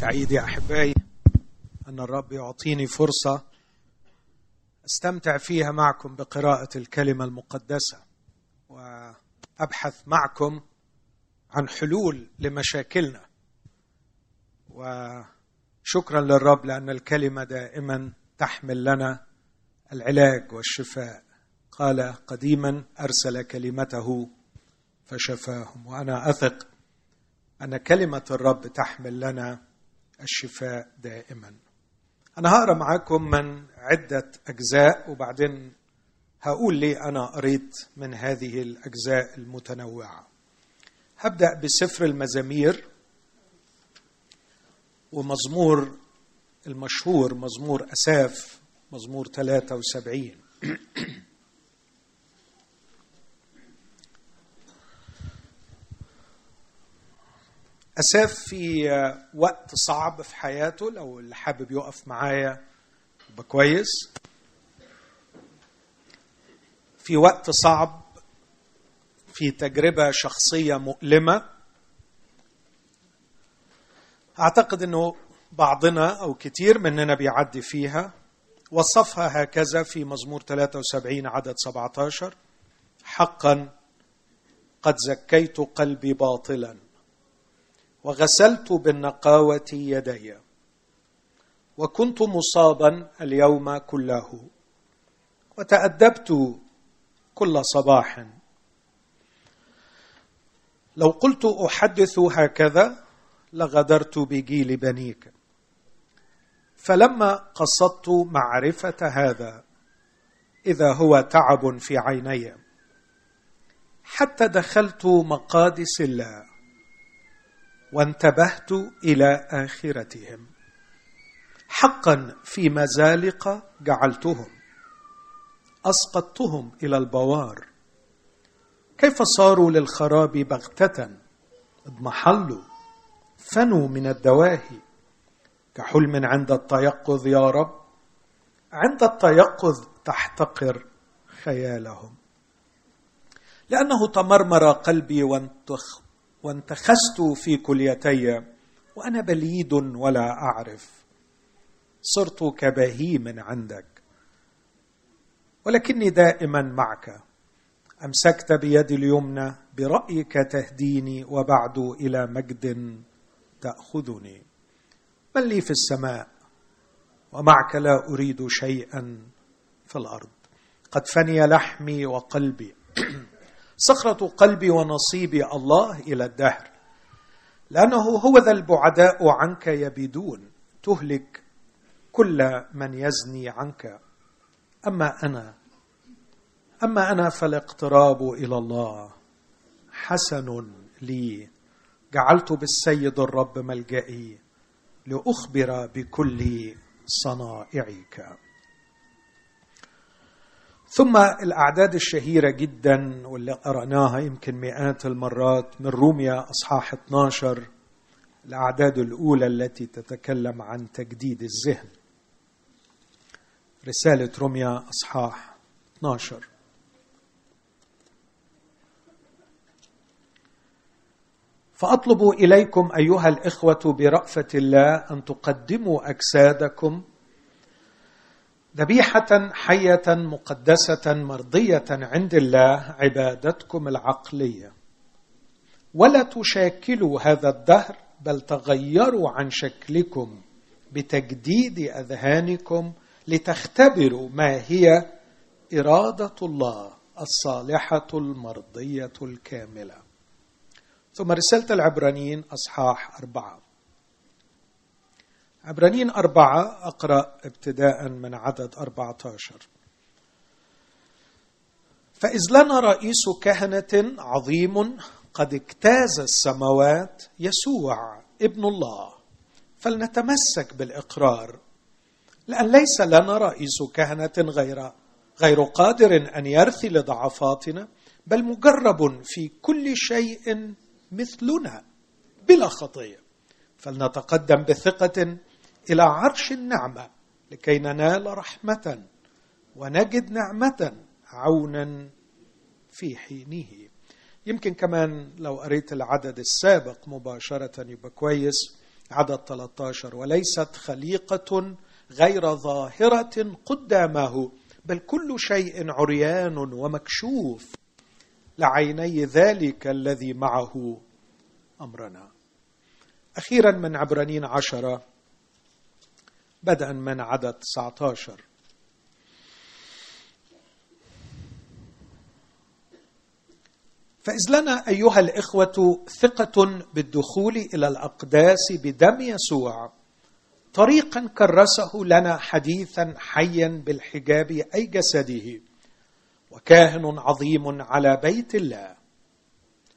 سعيد يا أحبائي أن الرب يعطيني فرصة أستمتع فيها معكم بقراءة الكلمة المقدسة وأبحث معكم عن حلول لمشاكلنا. وشكرا للرب لأن الكلمة دائما تحمل لنا العلاج والشفاء. قال قديما أرسل كلمته فشفاهم. وأنا أثق أن كلمة الرب تحمل لنا الشفاء دائما. أنا هقرأ معاكم من عدة أجزاء وبعدين هقول لي أنا قريت من هذه الأجزاء المتنوعة. هبدأ بسفر المزامير ومزمور المشهور مزمور أساف مزمور 73 أساف في وقت صعب في حياته لو اللي حابب يقف معايا يبقى كويس. في وقت صعب في تجربة شخصية مؤلمة. أعتقد أنه بعضنا أو كتير مننا بيعدي فيها. وصفها هكذا في مزمور 73 عدد 17 حقا قد زكيت قلبي باطلا. وغسلت بالنقاوة يدي. وكنت مصابا اليوم كله. وتأدبت كل صباح. لو قلت أحدث هكذا لغدرت بجيل بنيك. فلما قصدت معرفة هذا إذا هو تعب في عيني. حتى دخلت مقادس الله. وانتبهت إلى آخرتهم. حقا في مزالق جعلتهم. أسقطتهم إلى البوار. كيف صاروا للخراب بغتة؟ اضمحلوا فنوا من الدواهي. كحلم عند التيقظ يا رب. عند التيقظ تحتقر خيالهم. لأنه تمرمر قلبي وانتخ وانتخست في كليتي وأنا بليد ولا أعرف. صرت كبهيم عندك ولكني دائما معك. أمسكت بيدي اليمنى برأيك تهديني وبعد إلى مجد تأخذني. من لي في السماء؟ ومعك لا أريد شيئا في الأرض. قد فني لحمي وقلبي صخرة قلبي ونصيبي الله إلى الدهر. لأنه هو ذا البعداء عنك يبيدون تهلك كل من يزني عنك. أما أنا أما أنا فالاقتراب إلى الله. حسن لي جعلت بالسيد الرب ملجئي لأخبر بكل صنائعك. ثم الأعداد الشهيرة جدا واللي قرأناها يمكن مئات المرات من روميا أصحاح 12 الأعداد الأولى التي تتكلم عن تجديد الذهن. رسالة روميا أصحاح 12 فأطلب إليكم أيها الإخوة برأفة الله أن تقدموا أجسادكم ذبيحة حية مقدسة مرضية عند الله عبادتكم العقلية. ولا تشاكلوا هذا الدهر بل تغيروا عن شكلكم بتجديد أذهانكم لتختبروا ما هي إرادة الله الصالحة المرضية الكاملة. ثم رسالة العبرانيين أصحاح أربعة. عبرانيين أربعة أقرأ ابتداء من عدد أربعة عشر فإذ لنا رئيس كهنة عظيم قد اجتاز السماوات يسوع ابن الله. فلنتمسك بالإقرار لأن ليس لنا رئيس كهنة غير غير قادر أن يرثي لضعفاتنا بل مجرب في كل شيء مثلنا بلا خطية. فلنتقدم بثقة إلى عرش النعمة لكي ننال رحمة ونجد نعمة عونا في حينه. يمكن كمان لو قريت العدد السابق مباشرة يبقى كويس. عدد 13 وليست خليقة غير ظاهرة قدامه بل كل شيء عريان ومكشوف لعيني ذلك الذي معه أمرنا. أخيرا من عبرانين عشرة بدءا من عدد 19 فإذ لنا أيها الإخوة ثقة بالدخول إلى الأقداس بدم يسوع. طريقا كرسه لنا حديثا حيا بالحجاب أي جسده. وكاهن عظيم على بيت الله.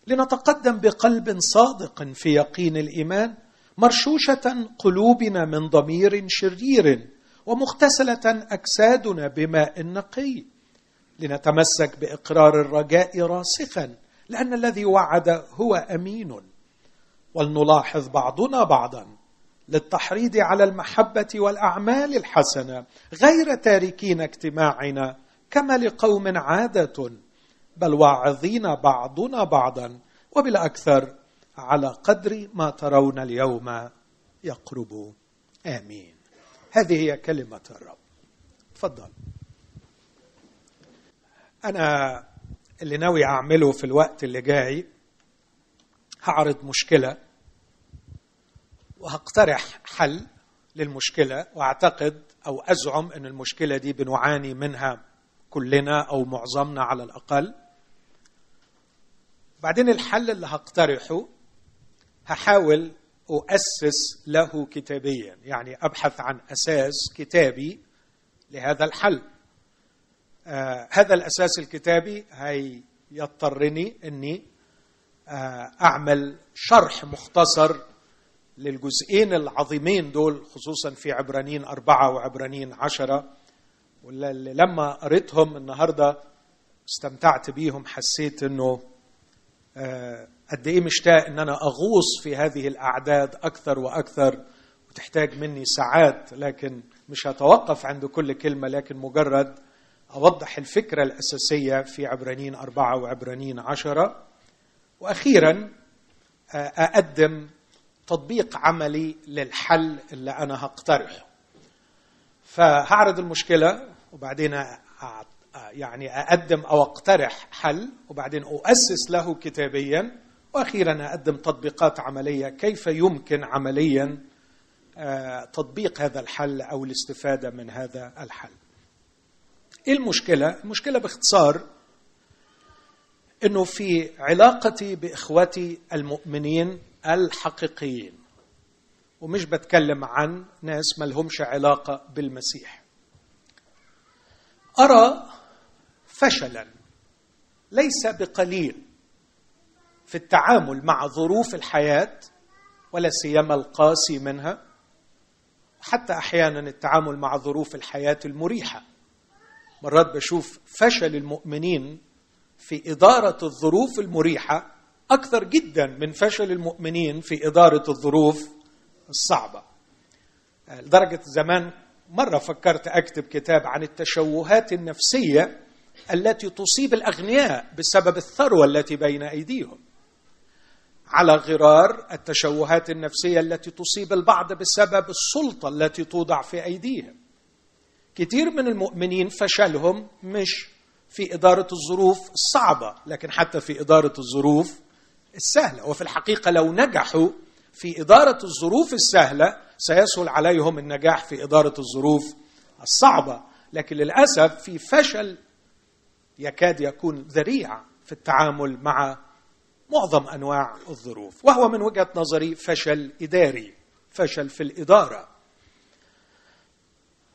لنتقدم بقلب صادق في يقين الإيمان مرشوشة قلوبنا من ضمير شرير ومغتسلة أجسادنا بماء نقي. لنتمسك بإقرار الرجاء راسخا لأن الذي وعد هو أمين. ولنلاحظ بعضنا بعضا للتحريض على المحبة والأعمال الحسنة غير تاركين اجتماعنا كما لقوم عادة بل واعظين بعضنا بعضا وبالأكثر على قدر ما ترون اليوم يقرب آمين. هذه هي كلمة الرب. تفضل. أنا اللي ناوي أعمله في الوقت اللي جاي هعرض مشكلة وهقترح حل للمشكلة وأعتقد أو أزعم أن المشكلة دي بنعاني منها كلنا أو معظمنا على الأقل. بعدين الحل اللي هقترحه هحاول أؤسس له كتابيا يعني أبحث عن أساس كتابي لهذا الحل. آه هذا الأساس الكتابي هيضطرني إني آه أعمل شرح مختصر للجزئين العظيمين دول خصوصا في عبرانيين أربعة وعبرانيين عشرة واللي لما قريتهم النهاردة استمتعت بيهم حسيت أنه آه قد إيه مشتاق أن أنا أغوص في هذه الأعداد أكثر وأكثر وتحتاج مني ساعات لكن مش هتوقف عند كل كلمة لكن مجرد أوضح الفكرة الأساسية في عبرانين أربعة وعبرانين عشرة. وأخيرا أقدم تطبيق عملي للحل اللي أنا هقترحه. فهعرض المشكلة وبعدين يعني أقدم أو أقترح حل وبعدين أؤسس له كتابيا. وأخيرا أقدم تطبيقات عملية. كيف يمكن عمليا تطبيق هذا الحل أو الاستفادة من هذا الحل؟ إيه المشكلة؟ المشكلة باختصار إنه في علاقتي بإخوتي المؤمنين الحقيقيين ومش بتكلم عن ناس ما لهمش علاقة بالمسيح. أرى فشلا ليس بقليل في التعامل مع ظروف الحياة ولا سيما القاسي منها حتى أحيانا التعامل مع ظروف الحياة المريحة. مرات بشوف فشل المؤمنين في إدارة الظروف المريحة أكثر جدا من فشل المؤمنين في إدارة الظروف الصعبة. لدرجة زمان مرة فكرت أكتب كتاب عن التشوهات النفسية التي تصيب الأغنياء بسبب الثروة التي بين أيديهم. على غرار التشوهات النفسية التي تصيب البعض بسبب السلطة التي توضع في أيديهم. كثير من المؤمنين فشلهم مش في إدارة الظروف الصعبة لكن حتى في إدارة الظروف السهلة. وفي الحقيقة لو نجحوا في إدارة الظروف السهلة سيسهل عليهم النجاح في إدارة الظروف الصعبة. لكن للأسف في فشل يكاد يكون ذريع في التعامل مع معظم أنواع الظروف. وهو من وجهة نظري فشل إداري فشل في الإدارة.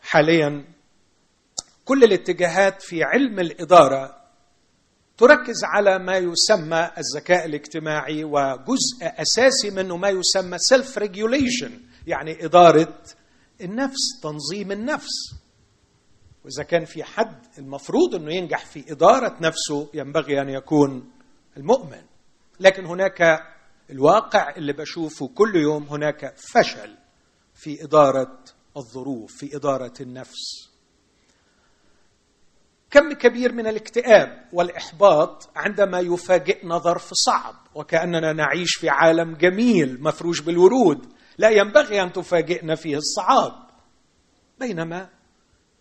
حاليا كل الاتجاهات في علم الإدارة تركز على ما يسمى الذكاء الاجتماعي وجزء أساسي منه ما يسمى self regulation يعني إدارة النفس تنظيم النفس. وإذا كان في حد المفروض إنه ينجح في إدارة نفسه ينبغي أن يكون المؤمن. لكن هناك الواقع اللي بشوفه كل يوم هناك فشل في إدارة الظروف في إدارة النفس. كم كبير من الاكتئاب والإحباط عندما يفاجئنا ظرف صعب وكأننا نعيش في عالم جميل مفروش بالورود لا ينبغي أن تفاجئنا فيه الصعاب. بينما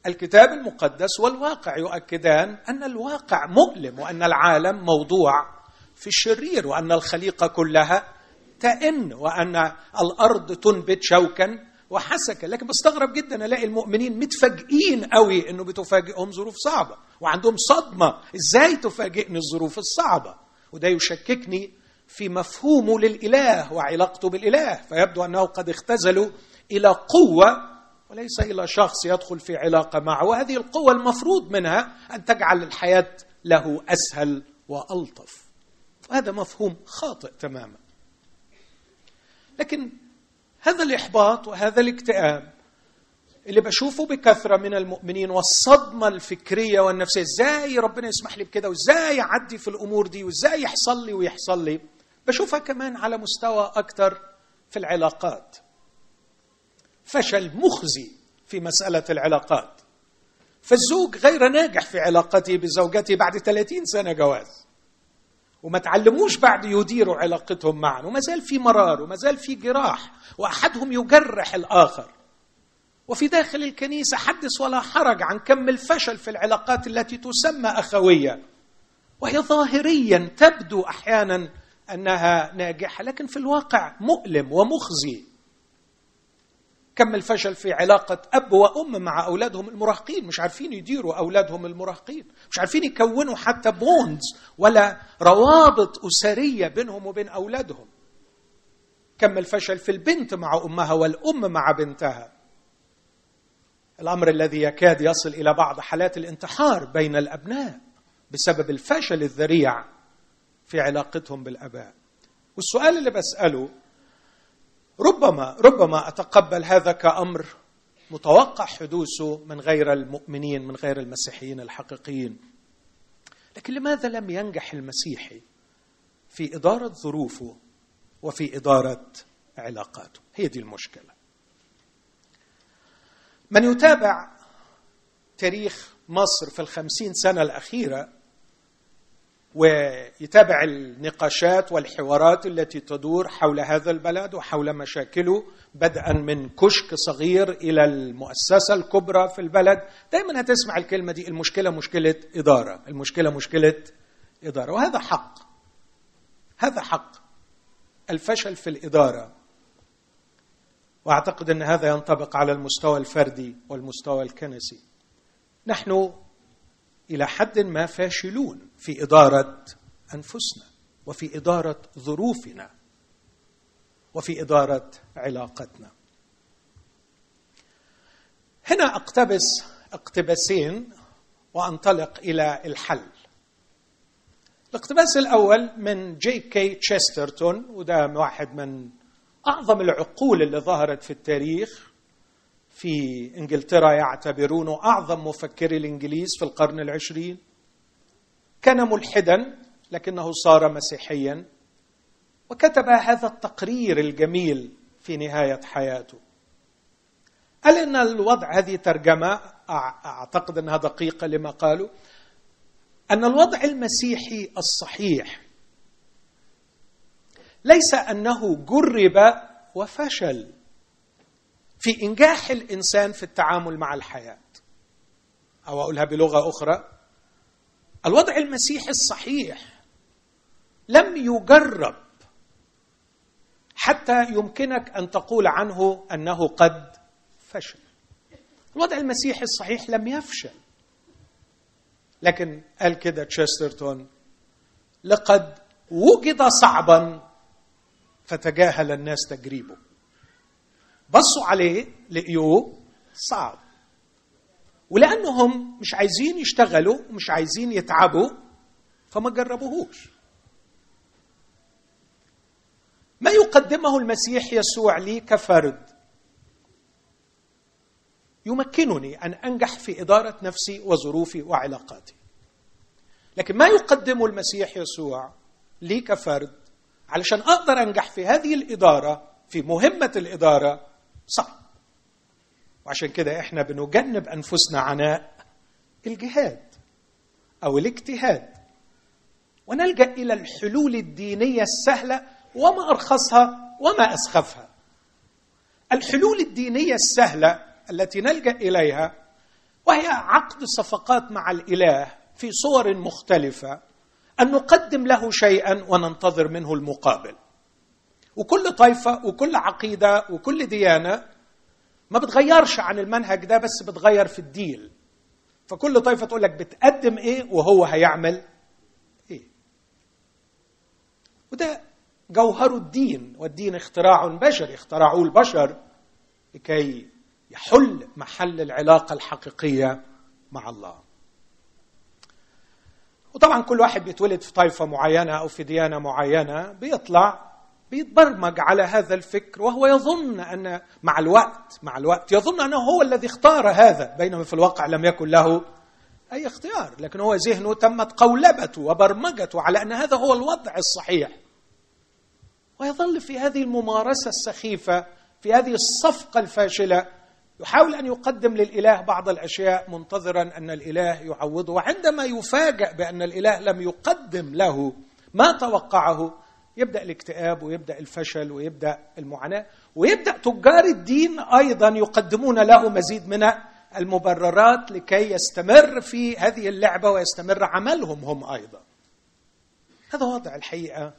الكتاب المقدس والواقع يؤكدان أن الواقع مؤلم وأن العالم موضوع في الشرير وأن الخليقة كلها تئن وأن الأرض تنبت شوكا وحسكا. لكن بستغرب جدا ألاقي المؤمنين متفاجئين قوي إنه بتفاجئهم ظروف صعبة وعندهم صدمة إزاي تفاجئني الظروف الصعبة؟ وده يشككني في مفهومه للإله وعلاقته بالإله. فيبدو أنه قد اختزلوا إلى قوة وليس إلى شخص يدخل في علاقة معه. وهذه القوة المفروض منها أن تجعل الحياة له أسهل وألطف. وهذا مفهوم خاطئ تماما. لكن هذا الإحباط وهذا الاكتئاب اللي بشوفه بكثرة من المؤمنين والصدمة الفكرية والنفسية إزاي ربنا يسمح لي بكده؟ وإزاي أعدي في الأمور دي؟ وإزاي يحصل لي ويحصل لي؟ بشوفها كمان على مستوى أكثر في العلاقات. فشل مخزي في مسألة العلاقات. فالزوج غير ناجح في علاقته بزوجته بعد 30 سنة جواز. وما تعلموش بعد يديروا علاقتهم معا وما زال في مرار وما زال في جراح وأحدهم يجرح الآخر. وفي داخل الكنيسة حدث ولا حرج عن كم الفشل في العلاقات التي تسمى أخوية. وهي ظاهريا تبدو أحيانا أنها ناجحة لكن في الواقع مؤلم ومخزي. كم الفشل في علاقة أب وأم مع أولادهم المراهقين؟ مش عارفين يديروا أولادهم المراهقين. مش عارفين يكونوا حتى بوندز ولا روابط أسرية بينهم وبين أولادهم. كم الفشل في البنت مع أمها والأم مع بنتها. الأمر الذي يكاد يصل إلى بعض حالات الانتحار بين الأبناء بسبب الفشل الذريع في علاقتهم بالآباء. والسؤال اللي بسأله ربما ربما أتقبل هذا كأمر متوقع حدوثه من غير المؤمنين من غير المسيحيين الحقيقيين. لكن لماذا لم ينجح المسيحي في إدارة ظروفه وفي إدارة علاقاته؟ هي دي المشكلة. من يتابع تاريخ مصر في الخمسين سنة الأخيرة ويتابع النقاشات والحوارات التي تدور حول هذا البلد وحول مشاكله بدءا من كشك صغير إلى المؤسسة الكبرى في البلد. دائما هتسمع الكلمة دي المشكلة مشكلة إدارة المشكلة مشكلة إدارة وهذا حق. هذا حق. الفشل في الإدارة. وأعتقد أن هذا ينطبق على المستوى الفردي والمستوى الكنسي. نحن إلى حد ما فاشلون في إدارة أنفسنا وفي إدارة ظروفنا وفي إدارة علاقتنا. هنا أقتبس اقتباسين وأنطلق إلى الحل. الاقتباس الأول من جي كي تشسترتون وده واحد من أعظم العقول اللي ظهرت في التاريخ. في إنجلترا يعتبرونه أعظم مفكري الإنجليز في القرن العشرين. كان ملحدا لكنه صار مسيحيا وكتب هذا التقرير الجميل في نهاية حياته. قال إن الوضع هذه ترجمة؟ أعتقد أنها دقيقة لما قالوا. أن الوضع المسيحي الصحيح ليس أنه جرب وفشل. في إنجاح الإنسان في التعامل مع الحياة. أو أقولها بلغة أخرى الوضع المسيحي الصحيح لم يجرب حتى يمكنك أن تقول عنه أنه قد فشل. الوضع المسيحي الصحيح لم يفشل. لكن قال كده تشسترتون لقد وجد صعبا فتجاهل الناس تجريبه. بصوا عليه لقيوه صعب. ولأنهم مش عايزين يشتغلوا ومش عايزين يتعبوا فما جربوهوش. ما يقدمه المسيح يسوع لي كفرد. يمكنني أن أنجح في إدارة نفسي وظروفي وعلاقاتي. لكن ما يقدمه المسيح يسوع لي كفرد علشان أقدر أنجح في هذه الإدارة في مهمة الإدارة صعب وعشان كده إحنا بنجنب أنفسنا عناء الجهاد أو الاجتهاد. ونلجأ إلى الحلول الدينية السهلة وما أرخصها وما أسخفها. الحلول الدينية السهلة التي نلجأ إليها وهي عقد صفقات مع الإله في صور مختلفة أن نقدم له شيئا وننتظر منه المقابل. وكل طائفة وكل عقيدة وكل ديانة ما بتغيرش عن المنهج ده بس بتغير في الديل. فكل طائفة تقول لك بتقدم إيه وهو هيعمل إيه. وده جوهر الدين والدين اختراع بشري اخترعوه البشر لكي يحل محل العلاقة الحقيقية مع الله. وطبعا كل واحد بيتولد في طائفة معينة أو في ديانة معينة بيطلع بيتبرمج على هذا الفكر وهو يظن أن مع الوقت مع الوقت يظن أنه هو الذي اختار هذا بينما في الواقع لم يكن له أي اختيار لكن هو ذهنه تمت قولبته وبرمجته على أن هذا هو الوضع الصحيح. ويظل في هذه الممارسة السخيفة في هذه الصفقة الفاشلة يحاول أن يقدم للإله بعض الأشياء منتظرا أن الإله يعوضه وعندما يفاجأ بأن الإله لم يقدم له ما توقعه يبدأ الاكتئاب ويبدأ الفشل ويبدأ المعاناة ويبدأ تجار الدين أيضا يقدمون له مزيد من المبررات لكي يستمر في هذه اللعبة ويستمر عملهم هم أيضا. هذا وضع الحقيقة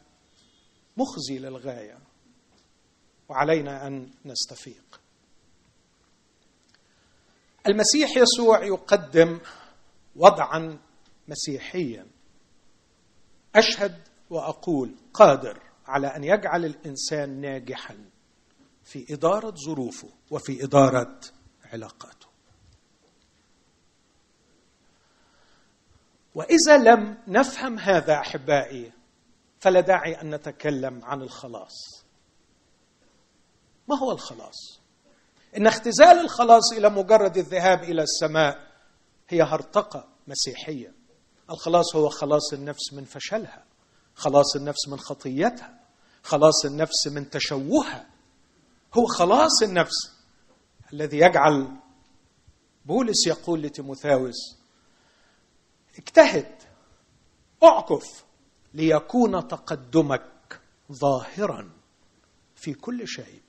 مخزي للغاية وعلينا أن نستفيق. المسيح يسوع يقدم وضعا مسيحيا. أشهد وأقول قادر على أن يجعل الإنسان ناجحا في إدارة ظروفه وفي إدارة علاقاته. وإذا لم نفهم هذا أحبائي فلا داعي أن نتكلم عن الخلاص. ما هو الخلاص؟ إن اختزال الخلاص إلى مجرد الذهاب إلى السماء هي هرطقة مسيحية. الخلاص هو خلاص النفس من فشلها. خلاص النفس من خطيتها خلاص النفس من تشوهها. هو خلاص النفس الذي يجعل بولس يقول لتيموثاوس اجتهد اعكف ليكون تقدمك ظاهرا في كل شيء.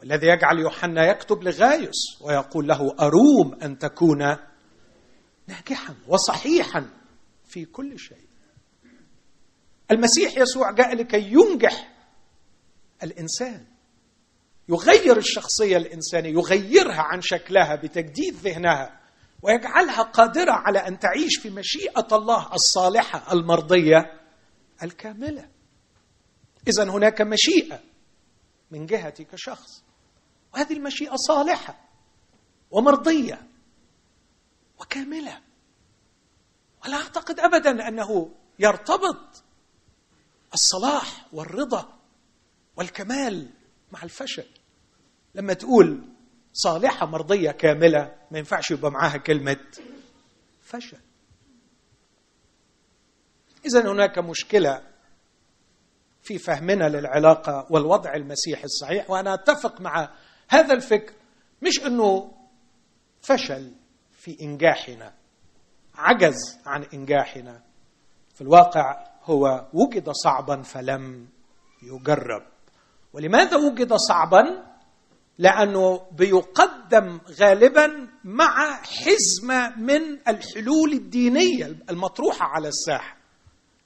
والذي يجعل يوحنا يكتب لغايوس ويقول له أروم أن تكون ناجحا وصحيحا في كل شيء. المسيح يسوع جاء لكي ينجح الإنسان يغير الشخصية الإنسانية يغيرها عن شكلها بتجديد ذهنها ويجعلها قادرة على أن تعيش في مشيئة الله الصالحة المرضية الكاملة. اذا هناك مشيئة من جهتي كشخص وهذه المشيئة صالحة ومرضية وكاملة. ولا أعتقد ابدا أنه يرتبط الصلاح والرضا والكمال مع الفشل. لما تقول صالحة مرضية كاملة ما ينفعش يبقى معاها كلمة فشل. إذا هناك مشكلة في فهمنا للعلاقة والوضع المسيحي الصحيح وأنا أتفق مع هذا الفكر. مش أنه فشل في إنجاحنا عجز عن إنجاحنا. في الواقع هو وجد صعبا فلم يجرب. ولماذا وجد صعبا؟ لأنه بيقدم غالبا مع حزمه من الحلول الدينية المطروحة على الساحة.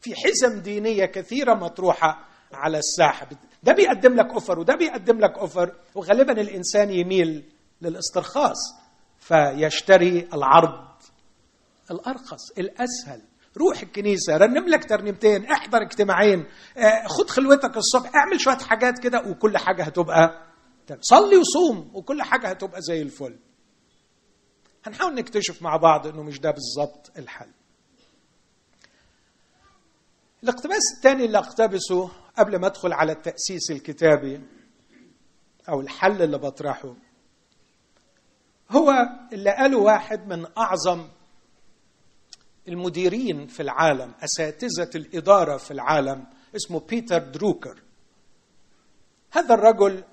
في حزم دينية كثيرة مطروحة على الساحة. ده بيقدم لك أوفر وده بيقدم لك أوفر. وغالبا الإنسان يميل للاسترخاص فيشتري العرض الأرخص الأسهل. روح الكنيسة رنم لك ترنيمتين احضر اجتماعين آه، خد خلوتك الصبح اعمل شوية حاجات كده وكل حاجة هتبقى صلي وصوم وكل حاجة هتبقى زي الفل. هنحاول نكتشف مع بعض إنه مش ده بالظبط الحل. الاقتباس الثاني اللي اقتبسه قبل ما أدخل على التأسيس الكتابي أو الحل اللي بطرحه هو اللي قاله واحد من أعظم المديرين في العالم أساتذة الإدارة في العالم اسمه بيتر دروكر. هذا الرجل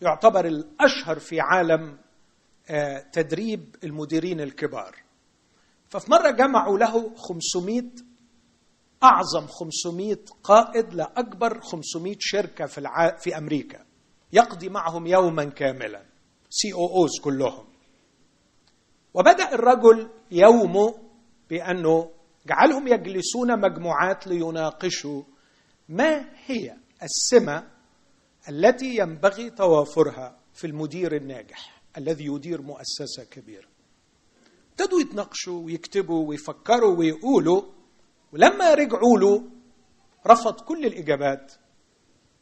يعتبر الأشهر في عالم آه، تدريب المديرين الكبار. ففي مرة جمعوا له 500 أعظم 500 قائد لأكبر 500 شركة في الع... في أمريكا. يقضي معهم يوما كاملا سي أو اوز كلهم. وبدأ الرجل يومه بأنه جعلهم يجلسون مجموعات ليناقشوا ما هي السمة التي ينبغي توافرها في المدير الناجح الذي يدير مؤسسة كبيرة. ابتدوا يتناقشوا ويكتبوا ويفكروا ويقولوا ولما رجعوا له رفض كل الإجابات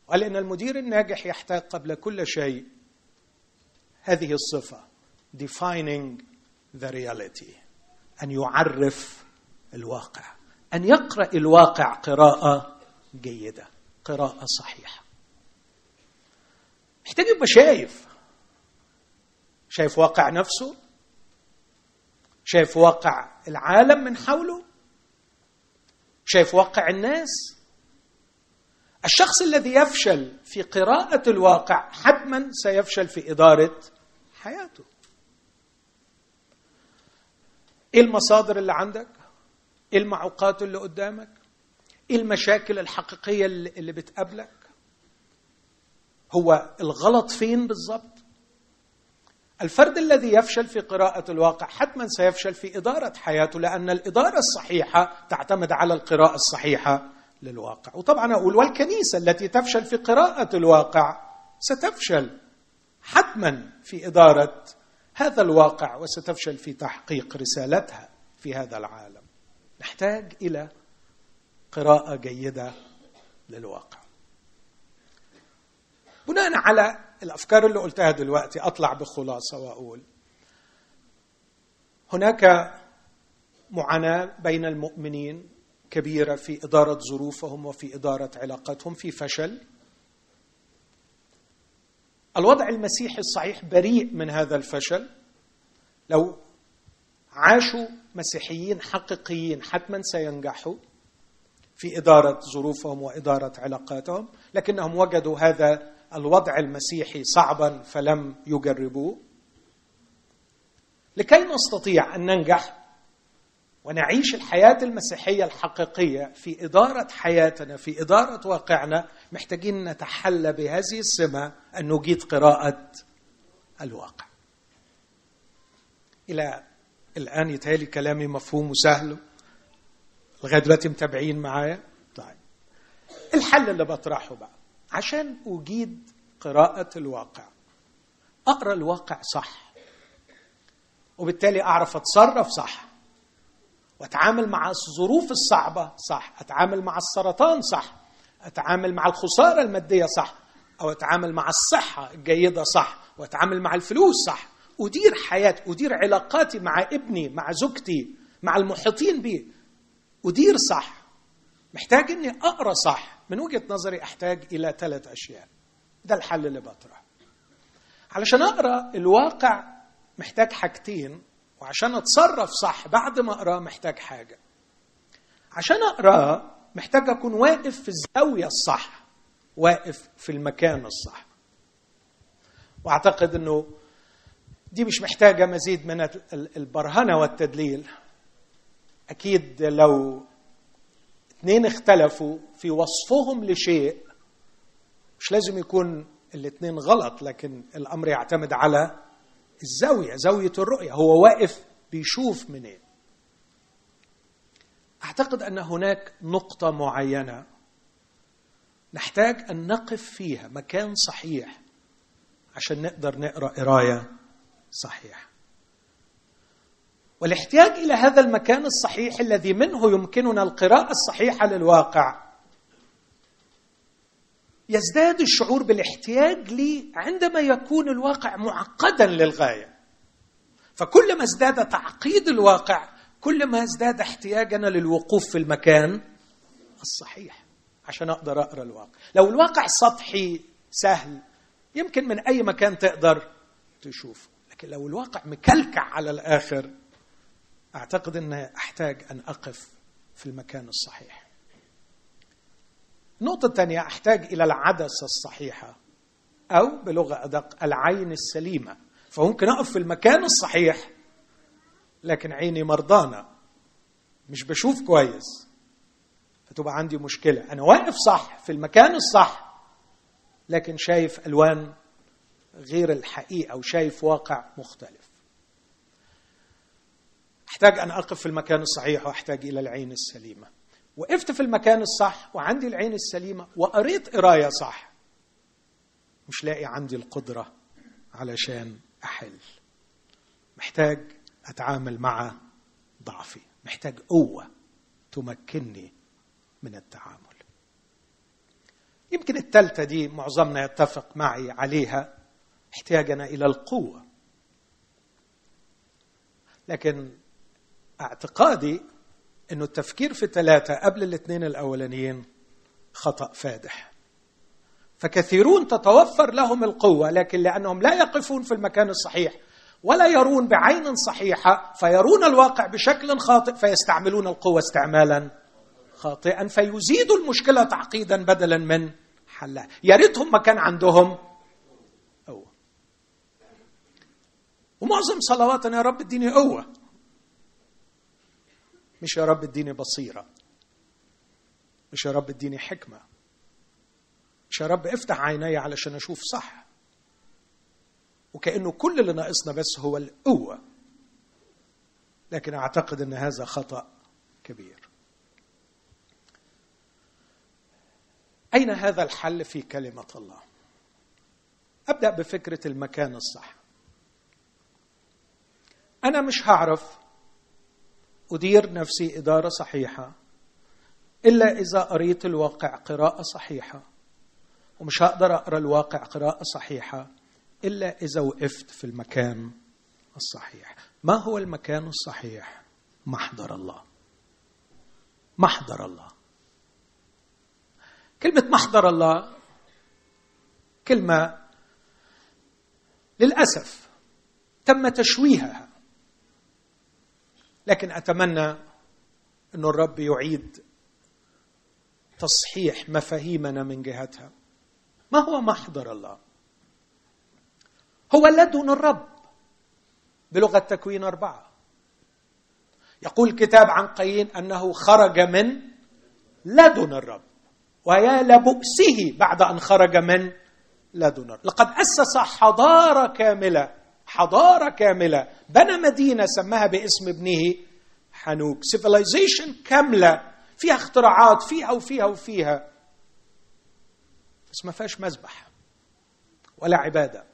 قال إن المدير الناجح يحتاج قبل كل شيء هذه الصفة defining the reality. أن يعرف الواقع أن يقرأ الواقع قراءة جيدة قراءة صحيحة. محتاج يبقى شايف. شايف واقع نفسه شايف واقع العالم من حوله شايف واقع الناس. الشخص الذي يفشل في قراءة الواقع حتما سيفشل في إدارة حياته. إيه المصادر اللي عندك؟ إيه المعوقات اللي قدامك؟ إيه المشاكل الحقيقية اللي بتقابلك؟ هو الغلط فين بالضبط الفرد الذي يفشل في قراءة الواقع حتما سيفشل في إدارة حياته لأن الإدارة الصحيحة تعتمد على القراءة الصحيحة للواقع. وطبعا أقول والكنيسة التي تفشل في قراءة الواقع ستفشل حتما في إدارة هذا الواقع وستفشل في تحقيق رسالتها في هذا العالم. نحتاج إلى قراءة جيدة للواقع. بناء على الأفكار اللي قلتها دلوقتي أطلع بخلاصة وأقول هناك معاناة بين المؤمنين كبيرة في إدارة ظروفهم وفي إدارة علاقاتهم في فشل. الوضع المسيحي الصحيح بريء من هذا الفشل. لو عاشوا مسيحيين حقيقيين حتما سينجحوا في إدارة ظروفهم وإدارة علاقاتهم لكنهم وجدوا هذا الوضع المسيحي صعبا فلم يجربوه. لكي نستطيع أن ننجح ونعيش الحياة المسيحية الحقيقية في إدارة حياتنا في إدارة واقعنا محتاجين نتحلى بهذه السمة أن نجيد قراءة الواقع. إلى الآن يتهيألي كلامي مفهوم وسهل. لغاية دلوقتي متابعين معايا؟ طيب. الحل اللي بطرحه بقى. عشان أجيد قراءة الواقع. أقرأ الواقع صح. وبالتالي أعرف أتصرف صح. واتعامل مع الظروف الصعبة صح. أتعامل مع السرطان صح. أتعامل مع الخسارة المادية صح. أو أتعامل مع الصحة الجيدة صح. وأتعامل مع الفلوس صح. أدير حياتي أدير علاقاتي مع ابني مع زوجتي مع المحيطين بي. أدير صح. محتاج إني أقرأ صح. من وجهة نظري أحتاج إلى ثلاث أشياء. ده الحل اللي بطرحه علشان أقرأ الواقع محتاج حاجتين. وعشان اتصرف صح بعد ما اقراه محتاج حاجة. عشان اقراه محتاج اكون واقف في الزاوية الصح واقف في المكان الصح. واعتقد انه دي مش محتاجة مزيد من البرهنة والتدليل. أكيد لو اثنين اختلفوا في وصفهم لشيء مش لازم يكون الاثنين غلط لكن الامر يعتمد على الزاوية زاوية الرؤية. هو واقف بيشوف منين. أعتقد أن هناك نقطة معينة نحتاج أن نقف فيها مكان صحيح عشان نقدر نقرأ قراية صحيحة. والاحتياج إلى هذا المكان الصحيح الذي منه يمكننا القراءة الصحيحة للواقع يزداد الشعور بالاحتياج لي عندما يكون الواقع معقدا للغاية. فكل ما ازداد تعقيد الواقع كل ما ازداد احتياجنا للوقوف في المكان الصحيح عشان أقدر أقرأ الواقع. لو الواقع سطحي سهل يمكن من أي مكان تقدر تشوفه. لكن لو الواقع مكلكع على الآخر أعتقد ان أحتاج أن أقف في المكان الصحيح. النقطه الثانية أحتاج إلى العدسة الصحيحة أو بلغة أدق العين السليمة. فممكن أقف في المكان الصحيح لكن عيني مرضانة مش بشوف كويس فتبقى عندي مشكلة. أنا واقف صح في المكان الصح لكن شايف ألوان غير الحقيقة وشايف واقع مختلف. أحتاج أن أقف في المكان الصحيح وأحتاج إلى العين السليمة. وقفت في المكان الصح وعندي العين السليمة وقريت قراية صح. مش لاقي عندي القدرة علشان أحل. محتاج أتعامل مع ضعفي. محتاج قوة تمكنني من التعامل. يمكن الثالثه دي معظمنا يتفق معي عليها. احتياجنا إلى القوة. لكن اعتقادي إنه التفكير في ثلاثة قبل الاثنين الأولانيين خطأ فادح. فكثيرون تتوفر لهم القوة لكن لأنهم لا يقفون في المكان الصحيح ولا يرون بعين صحيحة فيرون الواقع بشكل خاطئ فيستعملون القوة استعمالا خاطئا فيزيدوا المشكلة تعقيدا بدلا من حلها. يا ريتهم ما كان عندهم. قوة. ومعظم صلواتنا يا رب اديني قوة. مش يا رب اديني بصيرة. مش يا رب اديني حكمة. مش يا رب افتح عيني علشان أشوف صح. وكأنه كل اللي ناقصنا بس هو القوة. لكن أعتقد إن هذا خطأ كبير. أين هذا الحل في كلمة الله؟ أبدأ بفكرة المكان الصح. أنا مش هعرف أدير نفسي إدارة صحيحة إلا إذا قريت الواقع قراءة صحيحة ومش هقدر أقرأ الواقع قراءة صحيحة إلا إذا وقفت في المكان الصحيح. ما هو المكان الصحيح؟ محضر الله. محضر الله. كلمة محضر الله كلمة للأسف تم تشويهها. لكن أتمنى أن الرب يعيد تصحيح مفاهيمنا من جهتها. ما هو محضر الله؟ هو لدن الرب بلغة تكوين أربعة. يقول الكتاب عن قايين أنه خرج من لدن الرب ويا لبؤسه بعد أن خرج من لدن الرب. لقد أسس حضارة كاملة حضارة كاملة. بنى مدينة سماها باسم ابنه حنوك. سيفيلايزيشن كاملة. فيها اختراعات فيها وفيها وفيها. بس ما فيهاش مذبح ولا عبادة.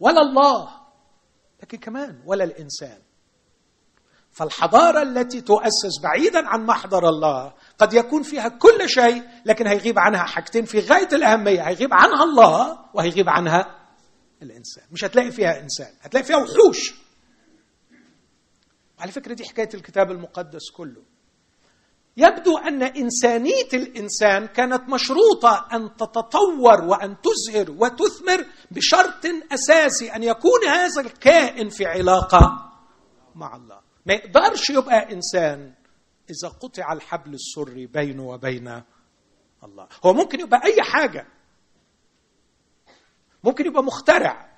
ولا الله. لكن كمان ولا الإنسان. فالحضارة التي تؤسس بعيدا عن محضر الله قد يكون فيها كل شيء لكن هيغيب عنها حاجتين في غاية الأهمية. هيغيب عنها الله وهيغيب عنها الإنسان. مش هتلاقي فيها إنسان هتلاقي فيها وحوش. على فكرة دي حكاية الكتاب المقدس كله. يبدو أن إنسانية الإنسان كانت مشروطة أن تتطور وأن تزهر وتثمر بشرط أساسي أن يكون هذا الكائن في علاقة مع الله. ما يقدرش يبقى إنسان إذا قطع الحبل السري بينه وبين الله. هو ممكن يبقى أي حاجة. ممكن يبقى مخترع.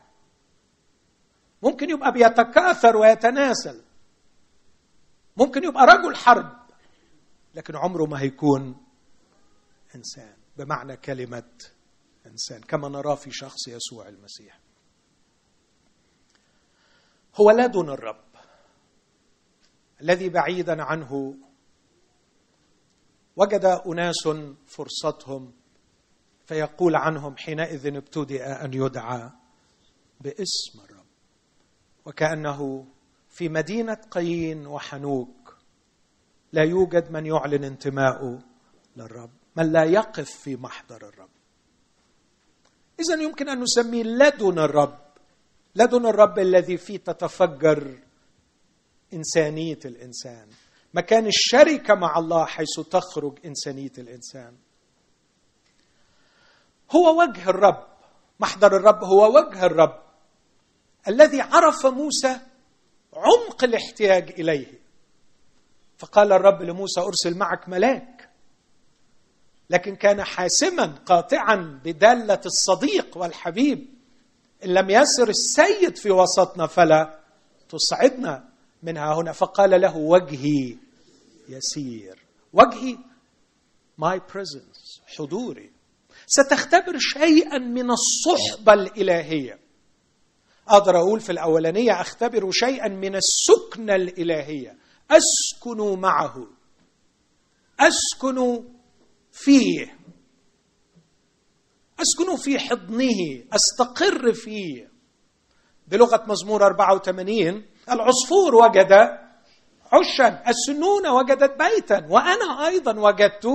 ممكن يبقى بيتكاثر ويتناسل. ممكن يبقى رجل حرب. لكن عمره ما هيكون إنسان. بمعنى كلمة إنسان. كما نراه في شخص يسوع المسيح. هو لدن الرب. الذي بعيدا عنه. وجد أناس فرصتهم فيقول عنهم حينئذ ابتدأ أن يدعى باسم الرب. وكأنه في مدينة قايين وحنوك لا يوجد من يعلن انتماءه للرب من لا يقف في محضر الرب. اذا يمكن أن نسميه لدن الرب لدن الرب الذي فيه تتفجر إنسانية الإنسان مكان الشركة مع الله حيث تخرج إنسانية الإنسان. هو وجه الرب. محضر الرب هو وجه الرب. الذي عرف موسى عمق الاحتياج إليه. فقال الرب لموسى أرسل معك ملاك. لكن كان حاسما قاطعا بدالة الصديق والحبيب. إن لم يسر السيد في وسطنا فلا تصعدنا منها هنا. فقال له وجهي يسير. وجهي my presence حضوري. ستختبر شيئا من الصحبة الإلهية. أقدر أقول في الأولانية أختبر شيئا من السكنه الإلهية. أسكن معه. أسكن فيه. أسكن في حضنه. أستقر فيه. بلغة مزمور 84 العصفور وجد عشا السنونه وجدت بيتا وأنا أيضا وجدت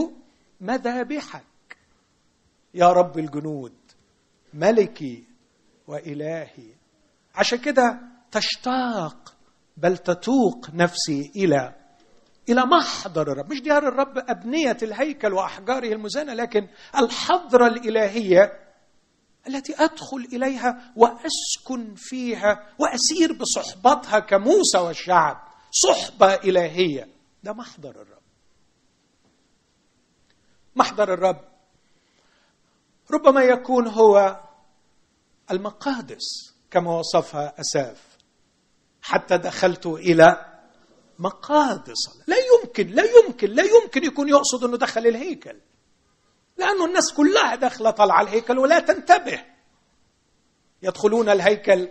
مذابحك يا رب الجنود ملكي وإلهي. عشان كده تشتاق بل تتوق نفسي إلى إلى محضر الرب. مش ديار الرب أبنية الهيكل وأحجاره المزانه لكن الحضرة الإلهية التي أدخل إليها وأسكن فيها وأسير بصحبتها كموسى والشعب. صحبة إلهية. ده محضر الرب. محضر الرب ربما يكون هو المقادس كما وصفها أساف. حتى دخلت إلى مقادس. لا يمكن لا يمكن لا يمكن يكون يقصد إنه دخل الهيكل. لأنه الناس كلها داخلة طالعة الهيكل ولا تنتبه. يدخلون الهيكل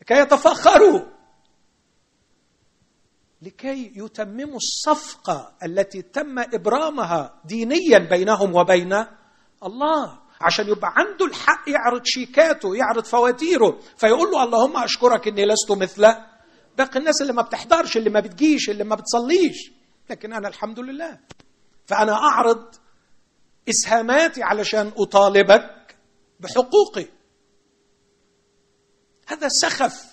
لكي يتفخروا لكي يتمموا الصفقة التي تم إبرامها دينيا بينهم وبين الله. عشان يبقى عنده الحق يعرض شيكاته يعرض فواتيره. فيقول له اللهم أشكرك إني لست مثل باقي الناس اللي ما بتحضرش اللي ما بتجيش اللي ما بتصليش. لكن أنا الحمد لله. فأنا أعرض إسهاماتي علشان أطالبك بحقوقي. هذا سخف.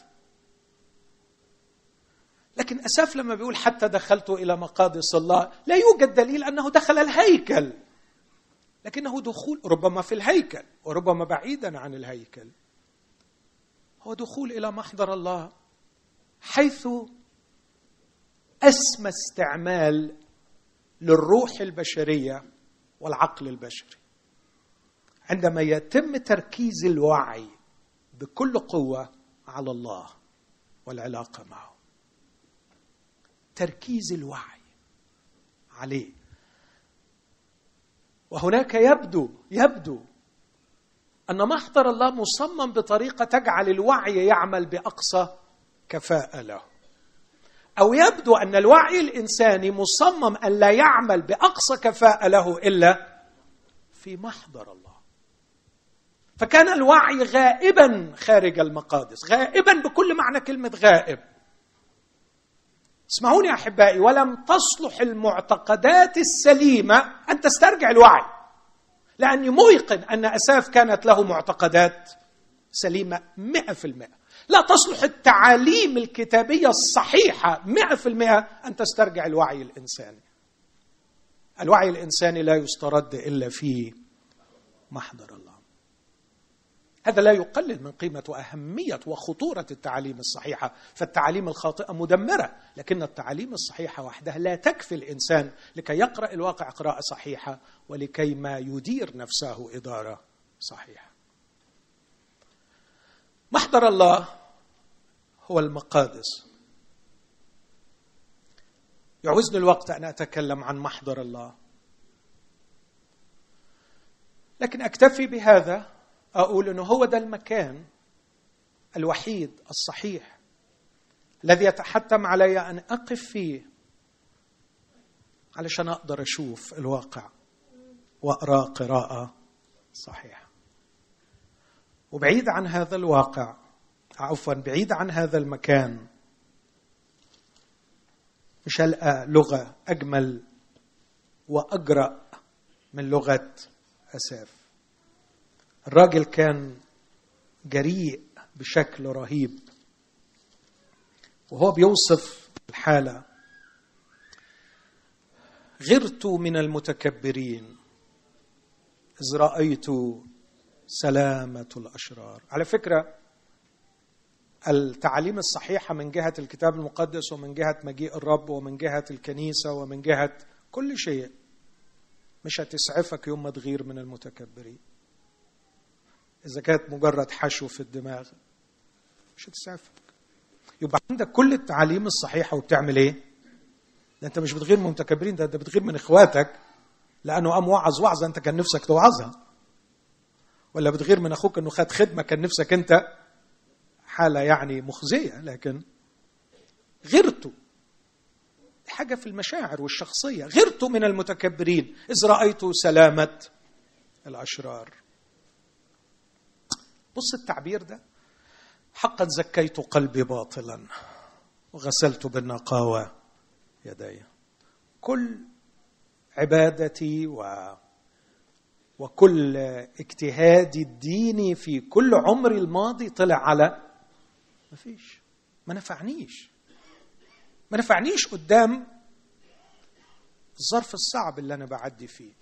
لكن أساف لما بيقول حتى دخلت إلى مقادس الله لا يوجد دليل أنه دخل الهيكل. لكنه دخول ربما في الهيكل وربما بعيدا عن الهيكل. هو دخول إلى محضر الله حيث أسمى استعمال للروح البشرية والعقل البشري. عندما يتم تركيز الوعي بكل قوة على الله والعلاقة معه. تركيز الوعي عليه. وهناك يبدو يبدو أن محضر الله مصمم بطريقة تجعل الوعي يعمل بأقصى كفاءة له. أو يبدو أن الوعي الإنساني مصمم أن لا يعمل بأقصى كفاءة له إلا في محضر الله. فكان الوعي غائبا خارج المقادس غائبا بكل معنى كلمة غائب. اسمعوني أحبائي ولم تصلح المعتقدات السليمة أن تسترجع الوعي لأني موقن أن أساف كانت له معتقدات سليمة مئة في المئة. لا تصلح التعاليم مئة في المئة أن تسترجع الوعي الإنساني. الوعي الإنساني لا يسترد إلا في محضر الله. هذا لا يقلل من قيمة وأهمية وخطورة التعاليم الصحيحة. فالتعاليم الخاطئة مدمرة لكن التعاليم الصحيحة وحدها لا تكفي الإنسان لكي يقرأ الواقع قراءة صحيحة ولكي ما يدير نفسه إدارة صحيحة. محضر الله هو المقادس. يعوزني الوقت أن أتكلم عن محضر الله. لكن أكتفي بهذا أقول إنه هو ده المكان الوحيد الصحيح الذي يتحتم علي أن أقف فيه علشان أقدر أشوف الواقع واقرا قراءة صحيحة. وبعيد عن هذا الواقع عفوا بعيد عن هذا المكان مش هلقى لغة أجمل وأجرأ من لغة أساف. الراجل كان جريء بشكل رهيب. وهو بيوصف الحالة. غرت من المتكبرين. إذ رأيت سلامة الأشرار. على فكرة التعاليم الصحيحة من جهة الكتاب المقدس ومن جهة مجيء الرب ومن جهة الكنيسة ومن جهة كل شيء مش هتسعفك يوم ما تغير من المتكبرين. إذا كانت مجرد حشو في الدماغ مش هتسعفك يبقى عندك كل التعاليم الصحيحة وبتعمل إيه؟ ده أنت مش بتغير من المتكبرين ده أنت بتغير من إخواتك لأنه قام وعظ وعظة أنت كان نفسك توعظها. ولا بتغير من أخوك إنه خد خدمة كان نفسك أنت حالة يعني مخزية لكن غيرته. حاجة في المشاعر والشخصية. غيرت من المتكبرين. إذ رأيت سلامة الأشرار. بص التعبير ده. حقا زكيت قلبي باطلا وغسلت بالنقاوة يدي. كل عبادتي و وكل اجتهادي الديني في كل عمري الماضي طلع على ما فيش. ما نفعنيش. ما نفعنيش قدام الظرف الصعب اللي أنا بعدي فيه.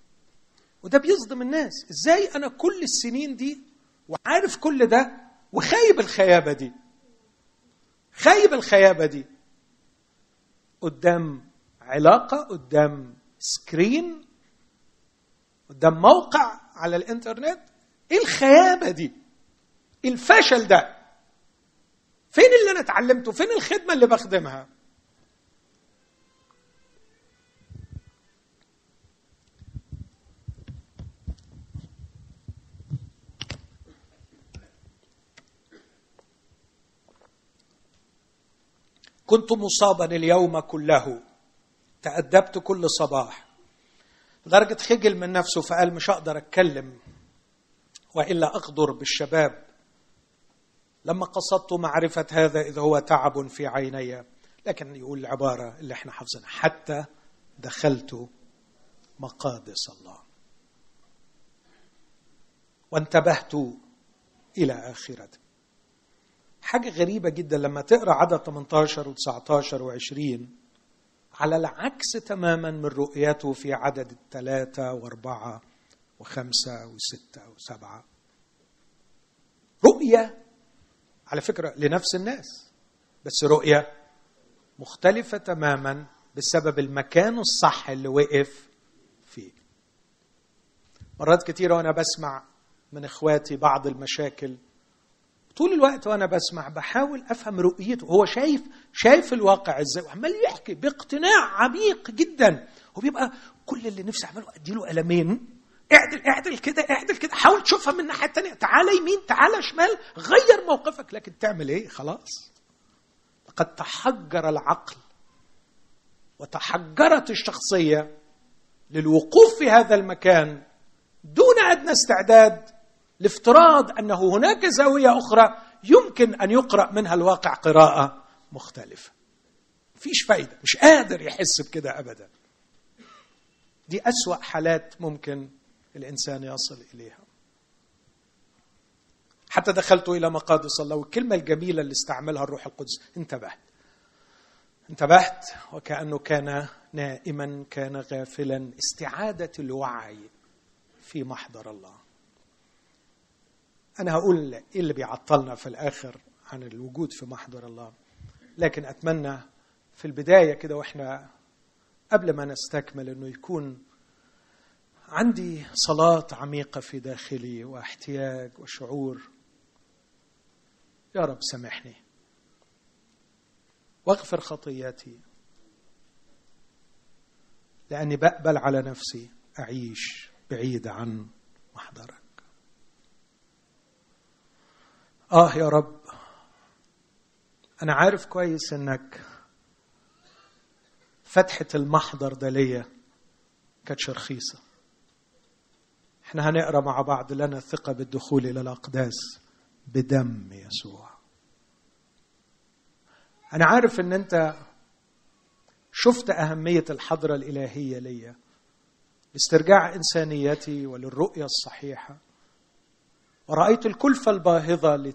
وده بيصدم الناس. إزاي أنا كل السنين دي وعارف كل ده وخايب الخيابة دي. خايب الخيابة دي. قدام علاقة قدام سكرين قدام موقع على الإنترنت. إيه الخيابة دي؟ الفشل ده؟ فين اللي أنا اتعلمته؟ فين الخدمة اللي بخدمها؟ كنت مصابا اليوم كله. تأدبت كل صباح. لدرجة خجل من نفسه فقال مش هقدر أتكلم وإلا أغدر بالشباب. لما قصدت معرفة هذا إذا هو تعب في عيني. لكن يقول العبارة اللي إحنا حافظينها حتى دخلت مقادس الله. وانتبهت إلى آخرته. حاجة غريبة جدا لما تقرأ عدد 18 و19 و20 على العكس تماما من رؤيته في عدد الثلاثة وأربعة وخمسة وستة وسبعة. رؤية على فكرة لنفس الناس بس رؤية مختلفة تماما بسبب المكان الصح اللي وقف فيه. مرات كثيرة وأنا بسمع من إخواتي بعض المشاكل طول الوقت وأنا بسمع بحاول أفهم رؤيته. هو شايف شايف الواقع إزاي وعمال يحكي باقتناع عميق جدا. وبيبقى كل اللي نفسي أعمله اديله قلمين. اعدل اعدل كده اعدل كده. حاول تشوفها من الناحية الثانية تعالى يمين تعالى شمال. غير موقفك. لكن تعمل إيه؟ خلاص. لقد تحجر العقل وتحجرت الشخصية للوقوف في هذا المكان دون أدنى استعداد لافتراض أنه هناك زاوية أخرى يمكن أن يقرأ منها الواقع قراءة مختلفة. مفيش فايدة مش قادر يحس بكده ابدا. دي أسوأ حالات ممكن الإنسان يصل إليها. حتى دخلت إلى مقادس الله والكلمة الجميلة اللي استعملها الروح القدس انتبهت. انتبهت وكأنه كان نائما كان غافلا استعادة الوعي في محضر الله. أنا هقول إيه اللي بيعطلنا في الآخر عن الوجود في محضر الله. لكن أتمنى في البداية كده وإحنا قبل ما نستكمل إنه يكون عندي صلاة عميقة في داخلي واحتياج وشعور. يا رب سامحني. واغفر خطياتي. لأني بقبل على نفسي أعيش بعيد عن محضرك. آه يا رب. أنا عارف كويس إنك فتحة المحضر ده ليا كانتش رخيصة إحنا هنقرأ مع بعض لنا الثقة بالدخول إلى الأقداس بدم يسوع. أنا عارف إن أنت شفت أهمية الحضرة الإلهية ليا لاسترجاع إنسانيتي وللرؤية الصحيحة. ورأيت الكلفة الباهظة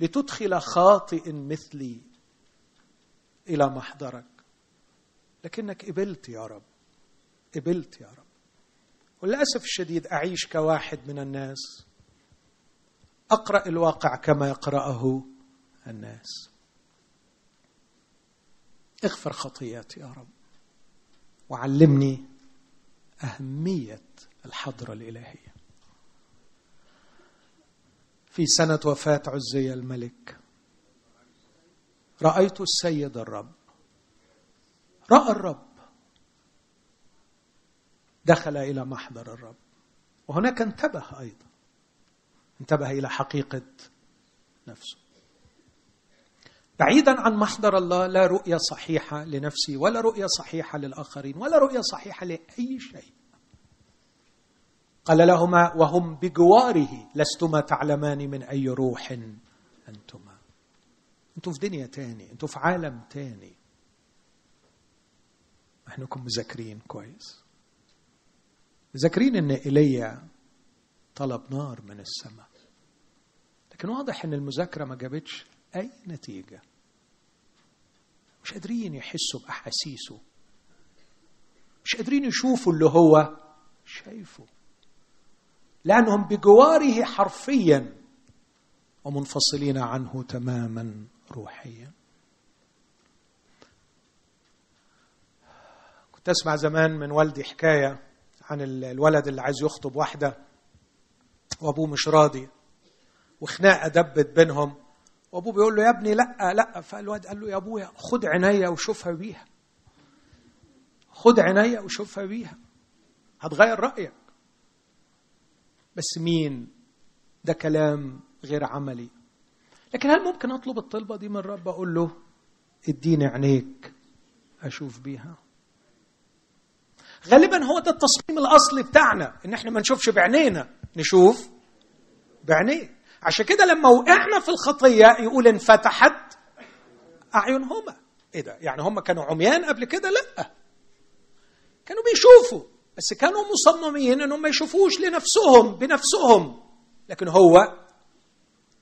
لتدخل خاطئ مثلي إلى محضرك. لكنك قبلت يا رب. قبلت يا رب. وللأسف الشديد أعيش كواحد من الناس. أقرأ الواقع كما يقرأه الناس. اغفر خطياتي يا رب. وعلمني أهمية الحضرة الإلهية في سنة وفاة عزي الملك. رأيت السيد الرب. رأى الرب. دخل إلى محضر الرب. وهناك انتبه أيضا. انتبه إلى حقيقة نفسه. بعيدا عن محضر الله لا رؤية صحيحة لنفسي ولا رؤية صحيحة للآخرين ولا رؤية صحيحة لأي شيء. قال لهما وهم بجواره لستما تعلمان من أي روح أنتما. أنتوا في دنيا تاني أنتوا في عالم تاني. أحنكم مذاكرين كويس. مذاكرين إن ايليا طلب نار من السماء. لكن واضح إن المذاكرة ما جابتش أي نتيجة. مش قادرين يحسوا بأحاسيسه. مش قادرين يشوفوا اللي هو شايفه. لأنهم بجواره حرفيا ومنفصلين عنه تماما روحيا. كنت أسمع زمان من والدي حكاية عن الولد اللي عايز يخطب واحدة وأبوه مش راضي وخناقه دبت بينهم وأبوه بيقول له يا ابني لأ لأ فالواد قال له يا أبويا خد عينيا وشوفها بيها خد عينيا وشوفها بيها هتغير رأيك. بس مين؟ ده كلام غير عملي. لكن هل ممكن أطلب الطلبة دي من الرب أقول له اديني عينيك أشوف بيها. غالبا هو ده التصميم الأصلي بتاعنا إن إحنا ما نشوفش بعينينا نشوف بعينيه. عشان كده لما وقعنا في الخطية يقول انفتحت أعينهما. إيه ده؟ يعني هم كانوا عميان قبل كده؟ لأ. كانوا بيشوفوا. بس كانوا مصممين إنهم ما يشوفوش لنفسهم بنفسهم. لكن هو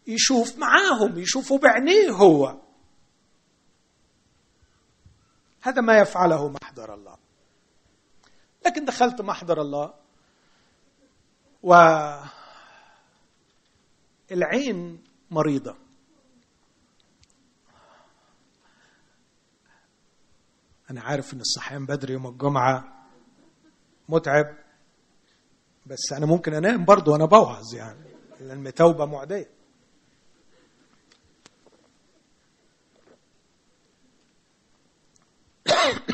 يشوف معاهم يشوفوا بعينيه هو. هذا ما يفعله محضر الله. لكن دخلت محضر الله و العين مريضة. أنا عارف إن الصحيان بدري يوم الجمعة متعب. بس أنا ممكن أنام برضه وأنا بوعظ يعني لأن توبة معدية.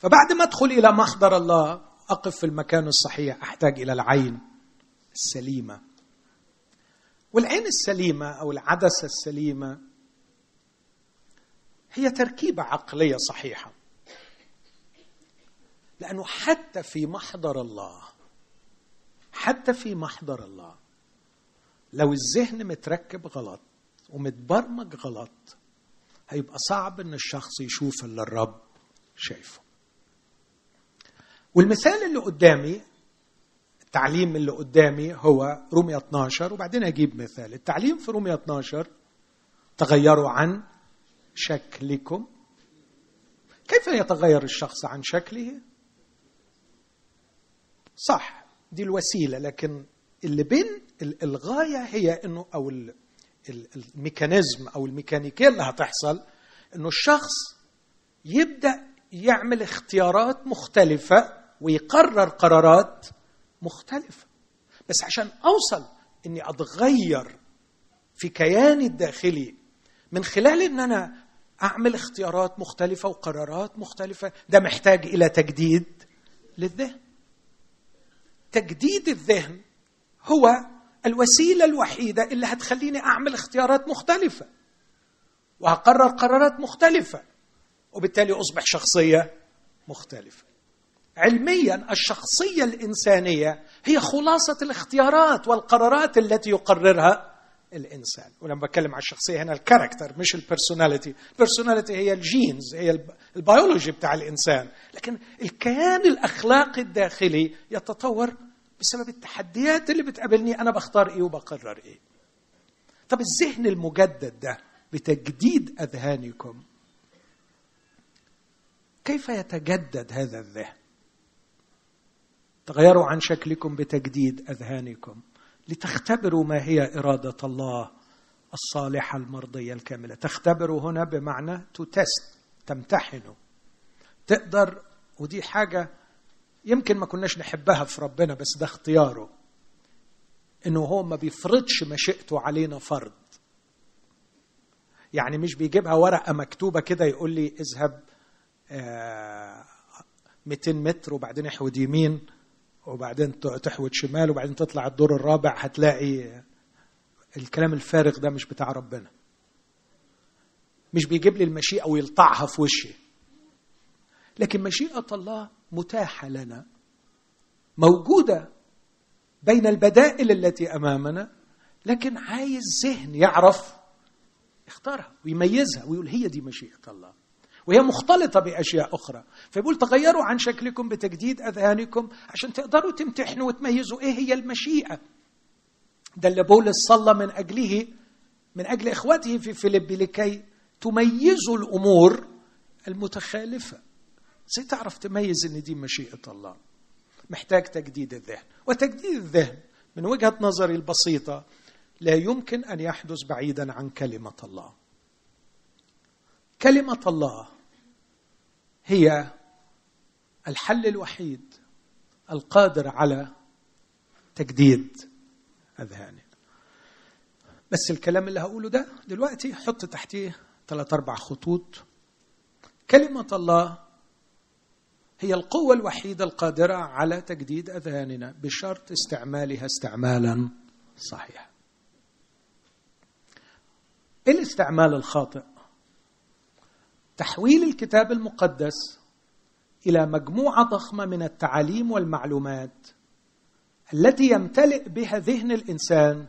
فبعد ما أدخل إلى محضر الله أقف في المكان الصحيح أحتاج إلى العين السليمة. والعين السليمة أو العدسة السليمة هي تركيبة عقلية صحيحة. لأنه حتى في محضر الله حتى في محضر الله لو الذهن متركب غلط ومتبرمج غلط هيبقى صعب إن الشخص يشوف اللي الرب شايفه. والمثال اللي قدامي التعليم اللي قدامي هو رومية 12 وبعدين أجيب مثال. التعليم في رومية 12 تغيروا عن شكلكم. كيف يتغير الشخص عن شكله؟ صح دي الوسيلة لكن اللي بين الغاية هي إنه أو الميكانيزم أو الميكانيكية اللي هتحصل إنه الشخص يبدأ يعمل اختيارات مختلفة ويقرر قرارات مختلفة. بس عشان أوصل إني أتغير في كياني الداخلي من خلال إن أنا أعمل اختيارات مختلفة وقرارات مختلفة ده محتاج إلى تجديد للذهن. تجديد الذهن هو الوسيلة الوحيدة اللي هتخليني أعمل اختيارات مختلفة. وهقرر قرارات مختلفة وبالتالي أصبح شخصية مختلفة. علميا الشخصية الإنسانية هي خلاصة الاختيارات والقرارات التي يقررها الإنسان. ولما بتكلم عن الشخصية هنا ال character مش ال personality ال personality هي ال genes هي البيولوجي بتاع الإنسان. لكن الكيان الأخلاقي الداخلي يتطور بسبب التحديات اللي بتقابلني أنا بختار إيه وبقرر إيه. طب الذهن المجدد ده بتجديد أذهانكم كيف يتجدد هذا الذهن؟ تغيروا عن شكلكم بتجديد أذهانكم. لتختبروا ما هي إرادة الله الصالحة المرضية الكاملة. تختبروا هنا بمعنى to test تمتحنوا. تقدر ودي حاجة يمكن ما كناش نحبها في ربنا بس ده اختياره. إنه هو ما بيفرضش مشيئته علينا فرض. يعني مش بيجيبها ورقة مكتوبة كده يقول لي اذهب 200 آه، متر وبعدين احود يمين. وبعدين تحوت شمال وبعدين تطلع الدور الرابع هتلاقي الكلام الفارغ ده مش بتاع ربنا. مش بيجيب لي المشيئة ويلطعها في وشي. لكن مشيئة الله متاحة لنا موجودة بين البدائل التي أمامنا لكن عايز ذهن يعرف يختارها ويميزها ويقول هي دي مشيئة الله. وهي مختلطة بأشياء أخرى. فيقول تغيروا عن شكلكم بتجديد أذهانكم عشان تقدروا تمتحنوا وتميزوا. إيه هي المشيئة؟ ده اللي بولس صلى من أجله من أجل إخوته في فيليبي لكي تميزوا الأمور المتخالفة. إزاي تعرف تميز إن دي مشيئة الله. محتاج تجديد الذهن. وتجديد الذهن من وجهة نظري البسيطة لا يمكن أن يحدث بعيدا عن كلمة الله. كلمة الله هي الحل الوحيد القادر على تجديد اذهاننا بس الكلام اللي هقوله ده دلوقتي حط تحتيه ثلاث أربع خطوط. كلمة الله هي القوة الوحيدة القادرة على تجديد أذهاننا بشرط استعمالها استعمالا صحيحا. الاستعمال الخاطئ تحويل الكتاب المقدس إلى مجموعة ضخمة من التعاليم والمعلومات التي يمتلئ بها ذهن الإنسان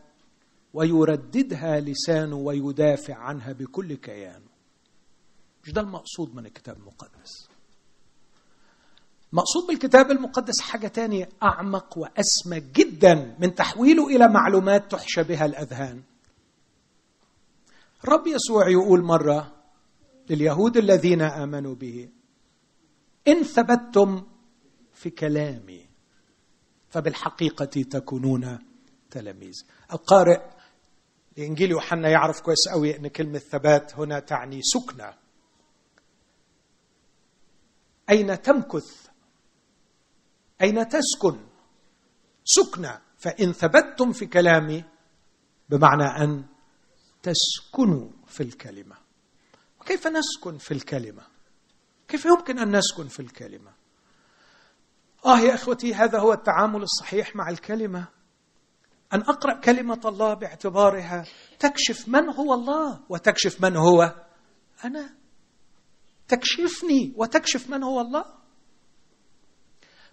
ويرددها لسانه ويدافع عنها بكل كيانه مش ده المقصود من الكتاب المقدس؟ مقصود بالكتاب المقدس حاجة تانية أعمق وأسمى جدا من تحويله إلى معلومات تحشى بها الأذهان. الرب يسوع يقول مرة لليهود الذين آمنوا به. إن ثبتتم في كلامي فبالحقيقة تكونون تلاميذ. القارئ لإنجيل يوحنا يعرف كويس قوي أن كلمة ثبات هنا تعني سكنة. أين تمكث؟ أين تسكن؟ سكنة. فإن ثبتتم في كلامي بمعنى أن تسكنوا في الكلمة. وكيف نسكن في الكلمة؟ كيف يمكن أن نسكن في الكلمة؟ آه يا إخوتي هذا هو التعامل الصحيح مع الكلمة. أن أقرأ كلمة الله باعتبارها تكشف من هو الله وتكشف من هو أنا. تكشفني وتكشف من هو الله.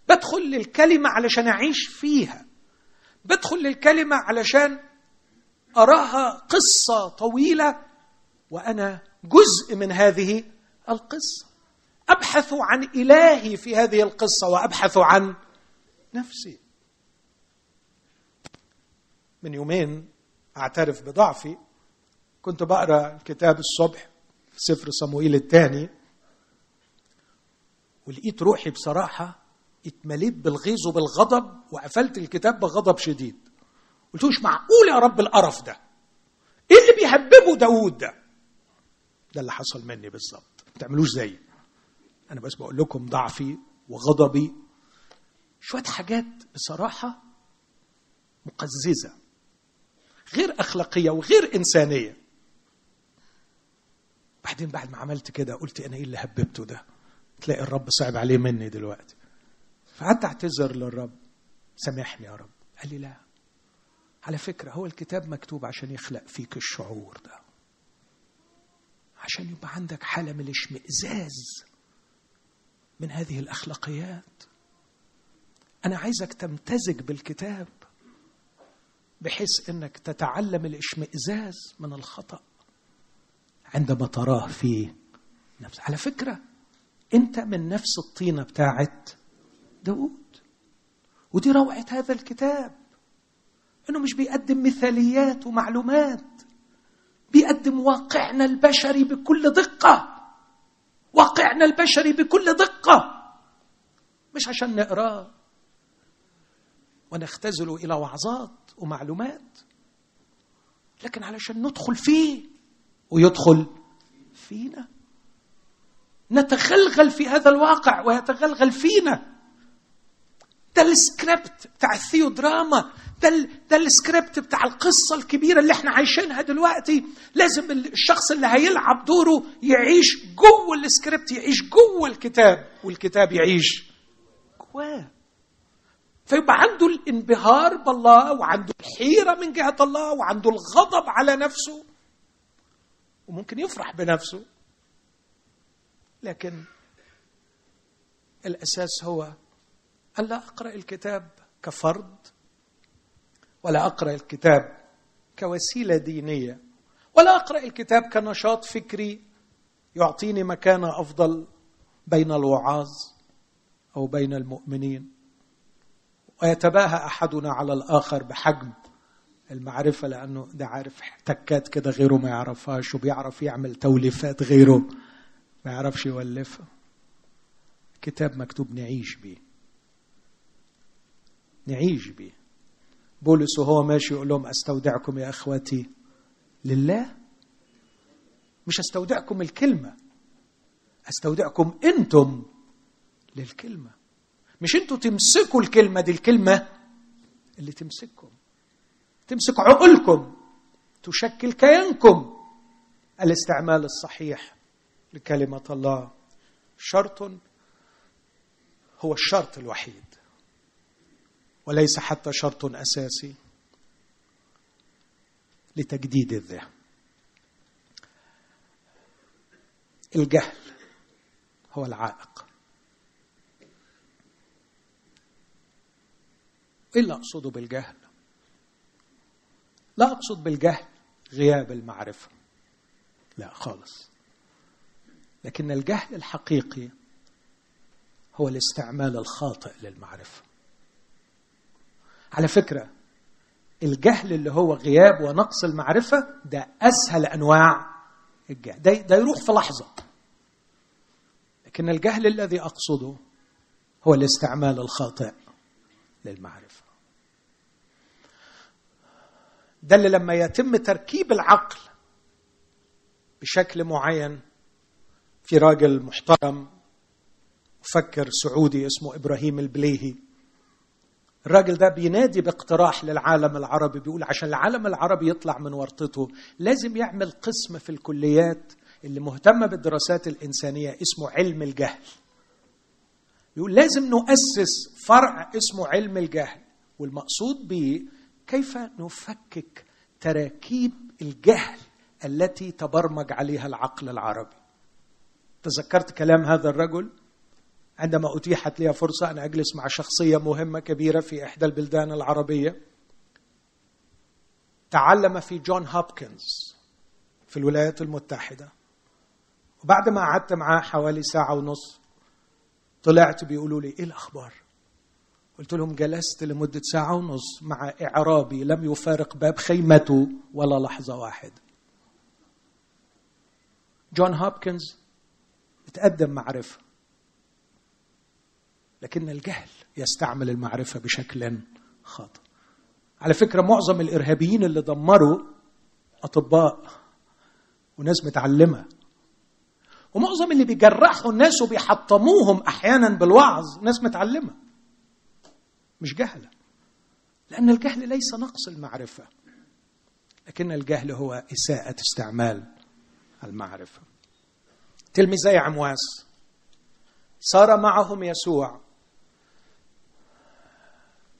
بدخل للكلمة علشان أعيش فيها. بدخل للكلمة علشان أراها قصة طويلة وأنا جزء من هذه القصة. أبحث عن إلهي في هذه القصة وأبحث عن نفسي. من يومين أعترف بضعفي. كنت بقرأ الكتاب الصبح في سفر صموئيل الثاني. ولقيت روحي بصراحة اتمليت بالغيظ وبالغضب وقفلت الكتاب بغضب شديد. قلت مش معقول يا رب القرف ده؟ إيه اللي بيهببه داوود ده؟ ده اللي حصل مني بالظبط. ما تعملوش زيي أنا بس بقول لكم ضعفي وغضبي. شوية حاجات بصراحة مقززة. غير أخلاقية وغير إنسانية. بعدين بعد ما عملت كده قلت أنا إيه اللي هببته ده؟ تلاقي الرب صعب عليه مني دلوقتي. فقعدت أعتذر للرب. سامحني يا رب. قال لي لا. على فكرة هو الكتاب مكتوب عشان يخلق فيك الشعور ده. عشان يبقى عندك حالة من الاشمئزاز من هذه الأخلاقيات. أنا عايزك تمتزج بالكتاب بحيث إنك تتعلم الاشمئزاز من الخطأ عندما تراه في نفس. على فكرة أنت من نفس الطينه بتاعت داود ودي روعة هذا الكتاب إنه مش بيقدم مثاليات ومعلومات. بيقدم واقعنا البشري بكل دقة. واقعنا البشري بكل دقة. مش عشان نقراه ونختزل إلى وعظات ومعلومات. لكن علشان ندخل فيه ويدخل فينا. نتغلغل في هذا الواقع ويتغلغل فينا. ده السكريبت بتاع الثيودراما ده ده السكريبت بتاع القصة الكبيرة اللي إحنا عايشينها دلوقتي. لازم الشخص اللي هيلعب دوره يعيش جوه السكريبت يعيش جوه الكتاب والكتاب يعيش جواه. فيبقى عنده الانبهار بالله وعنده الحيرة من جهة الله وعنده الغضب على نفسه وممكن يفرح بنفسه. لكن الأساس هو أن لا أقرأ الكتاب كفرد ولا أقرأ الكتاب كوسيلة دينية ولا أقرأ الكتاب كنشاط فكري يعطيني مكانه أفضل بين الوعاظ أو بين المؤمنين. ويتباهى أحدنا على الآخر بحجم المعرفة لأنه ده عارف تكات كده غيره ما يعرفهاش وبيعرف يعمل توليفات غيره ما يعرفش يولفها. كتاب مكتوب نعيش بيه. نعيش بيه. بولس وهو ماشي يقول لهم أستودعكم يا اخواتي لله؟ مش أستودعكم الكلمة أستودعكم أنتم للكلمة. مش أنتوا تمسكوا الكلمة دي الكلمة اللي تمسككم. تمسك عقولكم تشكل كيانكم. الاستعمال الصحيح لكلمة الله شرط هو الشرط الوحيد. وليس حتى شرط أساسي لتجديد الذهن. الجهل هو العائق. إيه اللي اقصده بالجهل. لا أقصد بالجهل غياب المعرفة. لا خالص. لكن الجهل الحقيقي هو الاستعمال الخاطئ للمعرفة. على فكرة الجهل اللي هو غياب ونقص المعرفة ده أسهل أنواع الجهل. ده, ده يروح في لحظة. لكن الجهل الذي أقصده هو الاستعمال الخاطئ للمعرفة. ده اللي لما يتم تركيب العقل بشكل معين في راجل محترم مفكر سعودي اسمه إبراهيم البليهي الراجل ده بينادي باقتراح للعالم العربي بيقول عشان العالم العربي يطلع من ورطته لازم يعمل قسم في الكليات اللي مهتمة بالدراسات الإنسانية اسمه علم الجهل. يقول لازم نؤسس فرع اسمه علم الجهل والمقصود به كيف نفكك تراكيب الجهل التي تبرمج عليها العقل العربي. تذكرت كلام هذا الرجل؟ عندما أتيحت لي فرصة أن أجلس مع شخصية مهمة كبيرة في إحدى البلدان العربية تعلم في جون هوبكنز في الولايات المتحدة. وبعد ما قعدت معاه حوالي ساعة ونص طلعت بيقولوا لي إيه الأخبار؟ قلت لهم جلست لمدة ساعة ونص مع إعرابي لم يفارق باب خيمته ولا لحظة واحدة. جون هوبكنز اتقدم معرفة. لكن الجهل يستعمل المعرفة بشكل خاطئ. على فكرة معظم الإرهابيين اللي دمروا أطباء وناس متعلمة ومعظم اللي بيجرحوا الناس وبيحطموهم أحيانا بالوعظ ناس متعلمة. مش جهلة لأن الجهل ليس نقص المعرفة لكن الجهل هو إساءة استعمال المعرفة. تلميذي عمواس صار معهم يسوع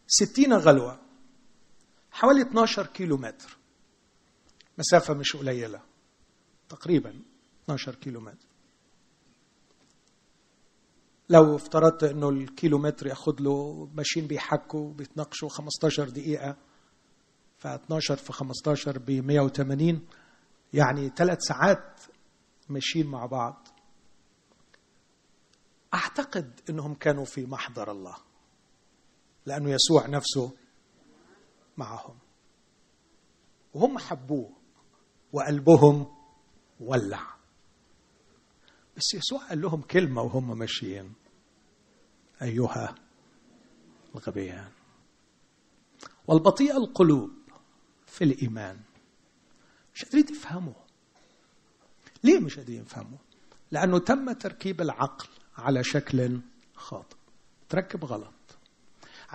ستين غلوة حوالي 12 كيلو متر مسافة مش قليلة تقريبا 12 كيلو متر لو افترضت إنه الكيلو متر ياخد له ماشيين بيحكوا بيتناقشوا 15 دقيقة ف 12 في 15 ب 180 يعني ثلاث ساعات ماشيين مع بعض. أعتقد إنهم كانوا في محضر الله. لأنه يسوع نفسه معهم. وهم حبوه وقلبهم ولع. بس يسوع قال لهم كلمة وهم ماشيين. أيها الغبيان. والبطيء القلوب في الإيمان. مش قادرين يفهموا ليه مش قادرين يفهموا؟ لأنه تم تركيب العقل على شكل خاطئ. تركب غلط.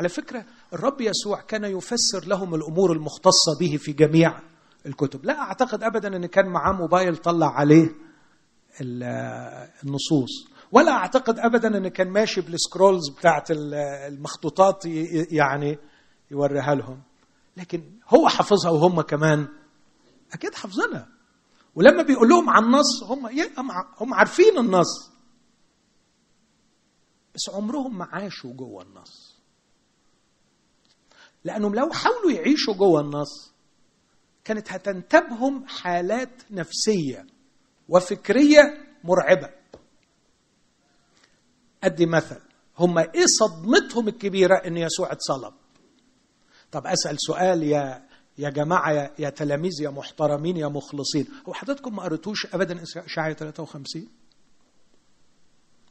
على فكرة الرب يسوع كان يفسر لهم الأمور المختصة به في جميع الكتب. لا أعتقد أبدا أن كان معاه موبايل طلع عليه النصوص. ولا أعتقد ابدا إن كان ماشي بالسكرولز بتاعت المخطوطات يعني يوريها لهم. لكن هو حافظها وهم كمان أكيد حافظينها. ولما بيقول لهم عن النص هم هم عارفين النص. بس عمرهم ما عاشوا جوه النص. لأنهم لو حاولوا يعيشوا جوه النص كانت هتنتابهم حالات نفسية وفكرية مرعبة. أدي مثل هم إيه صدمتهم الكبيرة إن يسوع اتصلب؟ طب أسأل سؤال يا يا جماعة يا, تلاميذ يا محترمين يا مخلصين. هو حضرتكم ما قريتوش ابدا اشعياء 53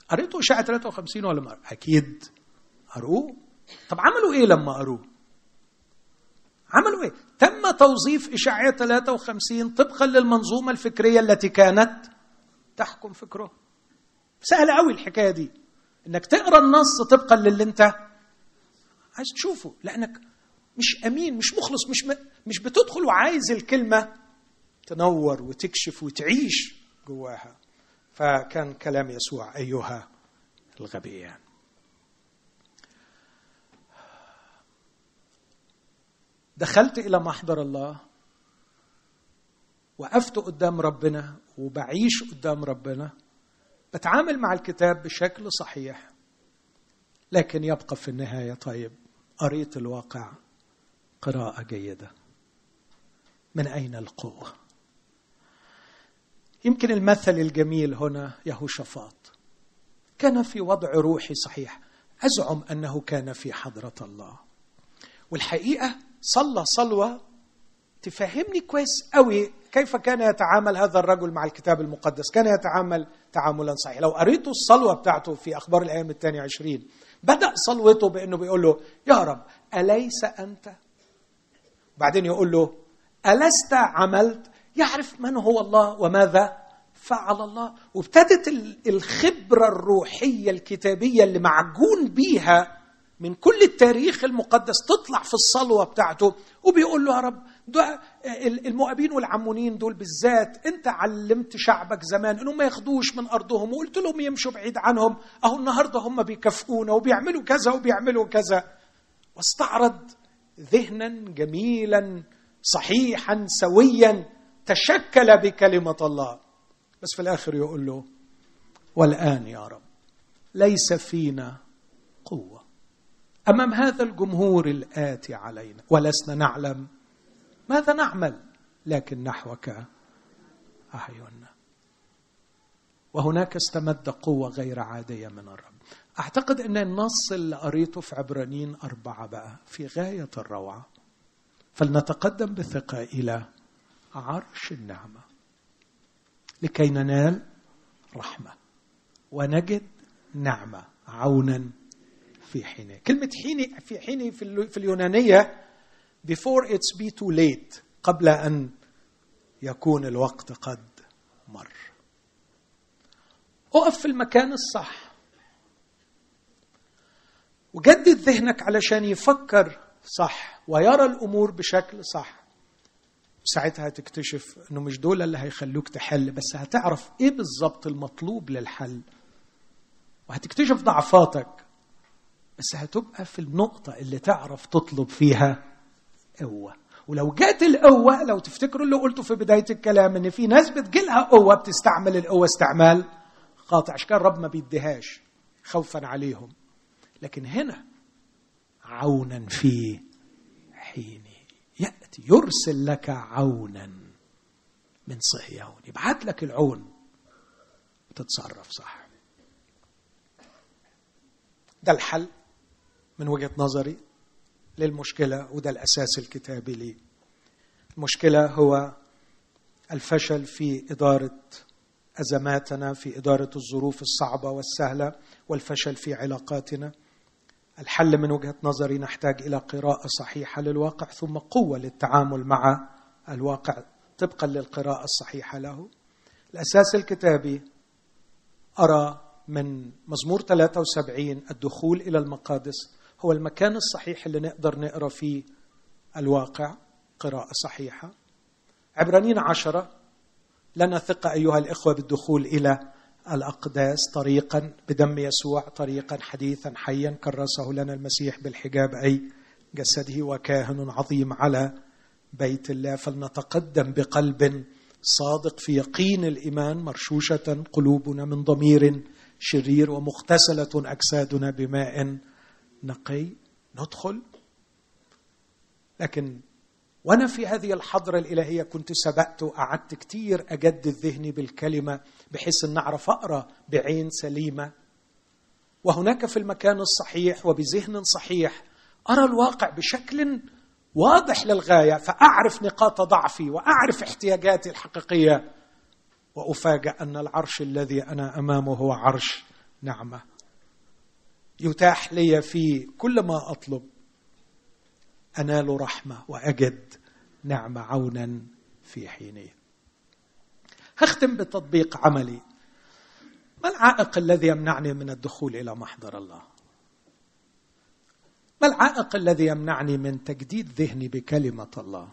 قريتوا اشعياء 53 ولا ما أكيد قروه. طب عملوا إيه لما قروه؟ عملوا إيه؟ تم توظيف اشعياء 53 طبقا للمنظومة الفكرية التي كانت تحكم فكره. سهله قوي الحكاية دي. إنك تقرأ النص طبقا للي أنت عايز تشوفه. لأنك مش أمين مش مخلص مش م... مش بتدخل وعايز الكلمة تنور وتكشف وتعيش جواها. فكان كلام يسوع أيها الغبيان. دخلت إلى محضر الله وقفت قدام ربنا وبعيش قدام ربنا بتعامل مع الكتاب بشكل صحيح لكن يبقى في النهاية طيب قريت الواقع قراءة جيدة. من أين القوة؟ يمكن المثل الجميل هنا يهوشافاط. كان في وضع روحي صحيح. أزعم أنه كان في حضرة الله. والحقيقة صلى صلوة تفهمني كويس قوي كيف كان يتعامل هذا الرجل مع الكتاب المقدس. كان يتعامل تعاملا صحيحا لو قريتوا الصلوة بتاعته في أخبار الأيام الثانية عشرين بدأ صلوته بأنه بيقول له يا رب أليس أنت؟ بعدين يقول له ألست عملت؟ يعرف من هو الله وماذا فعل الله. وابتدت الخبرة الروحية الكتابية اللي معجون بيها من كل التاريخ المقدس تطلع في الصلوة بتاعته وبيقول له يا رب المؤابين والعمونين دول بالذات انت علمت شعبك زمان انهم ما ياخدوش من أرضهم وقلت لهم يمشوا بعيد عنهم أهو النهارده هم بيكافئونا وبيعملوا كذا وبيعملوا كذا. واستعرض ذهنا جميلا صحيحا سويا تشكل بكلمة الله. بس في الآخر يقول له والآن يا رب ليس فينا أمام هذا الجمهور الآتي علينا ولسنا نعلم ماذا نعمل لكن نحوك أعيننا. وهناك استمد قوة غير عادية من الرب. أعتقد أن النص اللي قريته في عبرانيين أربعة بقى في غاية الروعة. فلنتقدم بثقة إلى عرش النعمة. لكي ننال رحمة ونجد نعمة عونا في حينه كلمة حين في حين في اليونانية before it's be too late قبل أن يكون الوقت قد مر. اقف في المكان الصح. وجدد ذهنك علشان يفكر صح ويرى الأمور بشكل صح. ساعتها هتكتشف إنه مش دول اللي هيخلوك تحل بس هتعرف إيه بالظبط المطلوب للحل. وهتكتشف ضعفاتك. بس هتبقى في النقطة اللي تعرف تطلب فيها قوة. ولو جات القوة لو تفتكروا اللي قلته في بداية الكلام إن في ناس بتجيلها قوة بتستعمل القوة استعمال قاطع عشان كده الرب ما بيديهاش خوفا عليهم. لكن هنا عونا في حين يأتي يرسل لك عونا من صهيون يبعت لك العون وتتصرف صح. ده الحل. من وجهة نظري للمشكلة وده الأساس الكتابي لي. المشكلة هو الفشل في إدارة أزماتنا في إدارة الظروف الصعبة والسهلة والفشل في علاقاتنا. الحل من وجهة نظري نحتاج إلى قراءة صحيحة للواقع ثم قوة للتعامل مع الواقع طبقا للقراءة الصحيحة له. الأساس الكتابي أرى من مزمور 73 الدخول إلى المقادس هو المكان الصحيح اللي نقدر نقرأ فيه الواقع قراءة صحيحة. عبرانيين عشرة لنا ثقة أيها الإخوة بالدخول إلى الأقداس طريقا بدم يسوع طريقا حديثا حيا كرسه لنا المسيح بالحجاب أي جسده وكاهن عظيم على بيت الله. فلنتقدم بقلب صادق في يقين الإيمان مرشوشة قلوبنا من ضمير شرير ومغتسله أجسادنا بماء نقي ندخل. لكن وأنا في هذه الحضرة الإلهية كنت سبقت وقعدت كتير اجدد ذهني بالكلمة بحيث أن أعرف أقرأ بعين سليمة. وهناك في المكان الصحيح وبذهن صحيح أرى الواقع بشكل واضح للغاية فأعرف نقاط ضعفي وأعرف احتياجاتي الحقيقية. وأفاجأ أن العرش الذي أنا أمامه هو عرش نعمة. يتاح لي في كل ما أطلب. أنال رحمة وأجد نعمه عونا في حينه هختم بتطبيق عملي. ما العائق الذي يمنعني من الدخول إلى محضر الله؟ ما العائق الذي يمنعني من تجديد ذهني بكلمة الله؟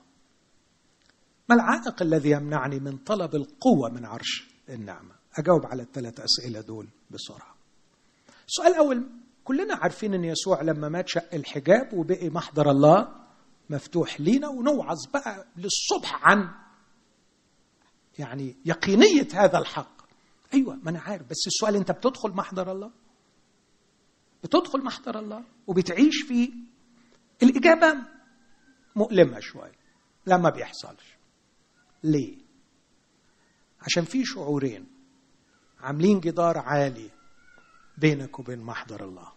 ما العائق الذي يمنعني من طلب القوة من عرش النعمة؟ أجاوب على الثلاث أسئلة دول بسرعة. السؤال الأول كلنا عارفين إن يسوع لما مات شق الحجاب وبقي محضر الله مفتوح لينا ونوعظ بقى للصبح عن يعني يقينية هذا الحق. أيوه ما أنا عارف بس السؤال أنت بتدخل محضر الله؟ بتدخل محضر الله وبتعيش فيه الإجابة مؤلمة شوية لا ما بيحصلش. ليه؟ عشان في شعورين عاملين جدار عالي بينك وبين محضر الله.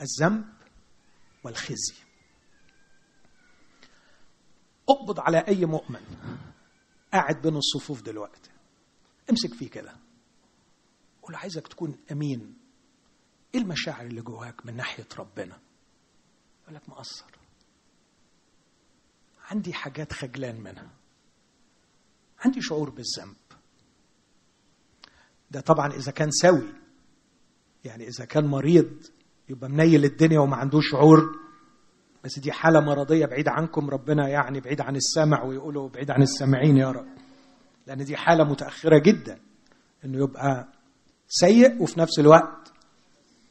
الذنب والخزي. اقبض على أي مؤمن قاعد بين الصفوف دلوقتي. امسك فيه كده. قول عايزك تكون أمين. إيه المشاعر اللي جواك من ناحية ربنا؟ يقول لك مقصر. عندي حاجات خجلان منها. عندي شعور بالذنب. ده طبعا إذا كان سوي يعني إذا كان مريض يبقى منيل الدنيا وما عندوش شعور. بس دي حالة مرضية بعيد عنكم ربنا يعني بعيد عن السمع ويقولوا بعيد عن السامعين يا رب. لأن دي حالة متأخرة جدا إنه يبقى سيء وفي نفس الوقت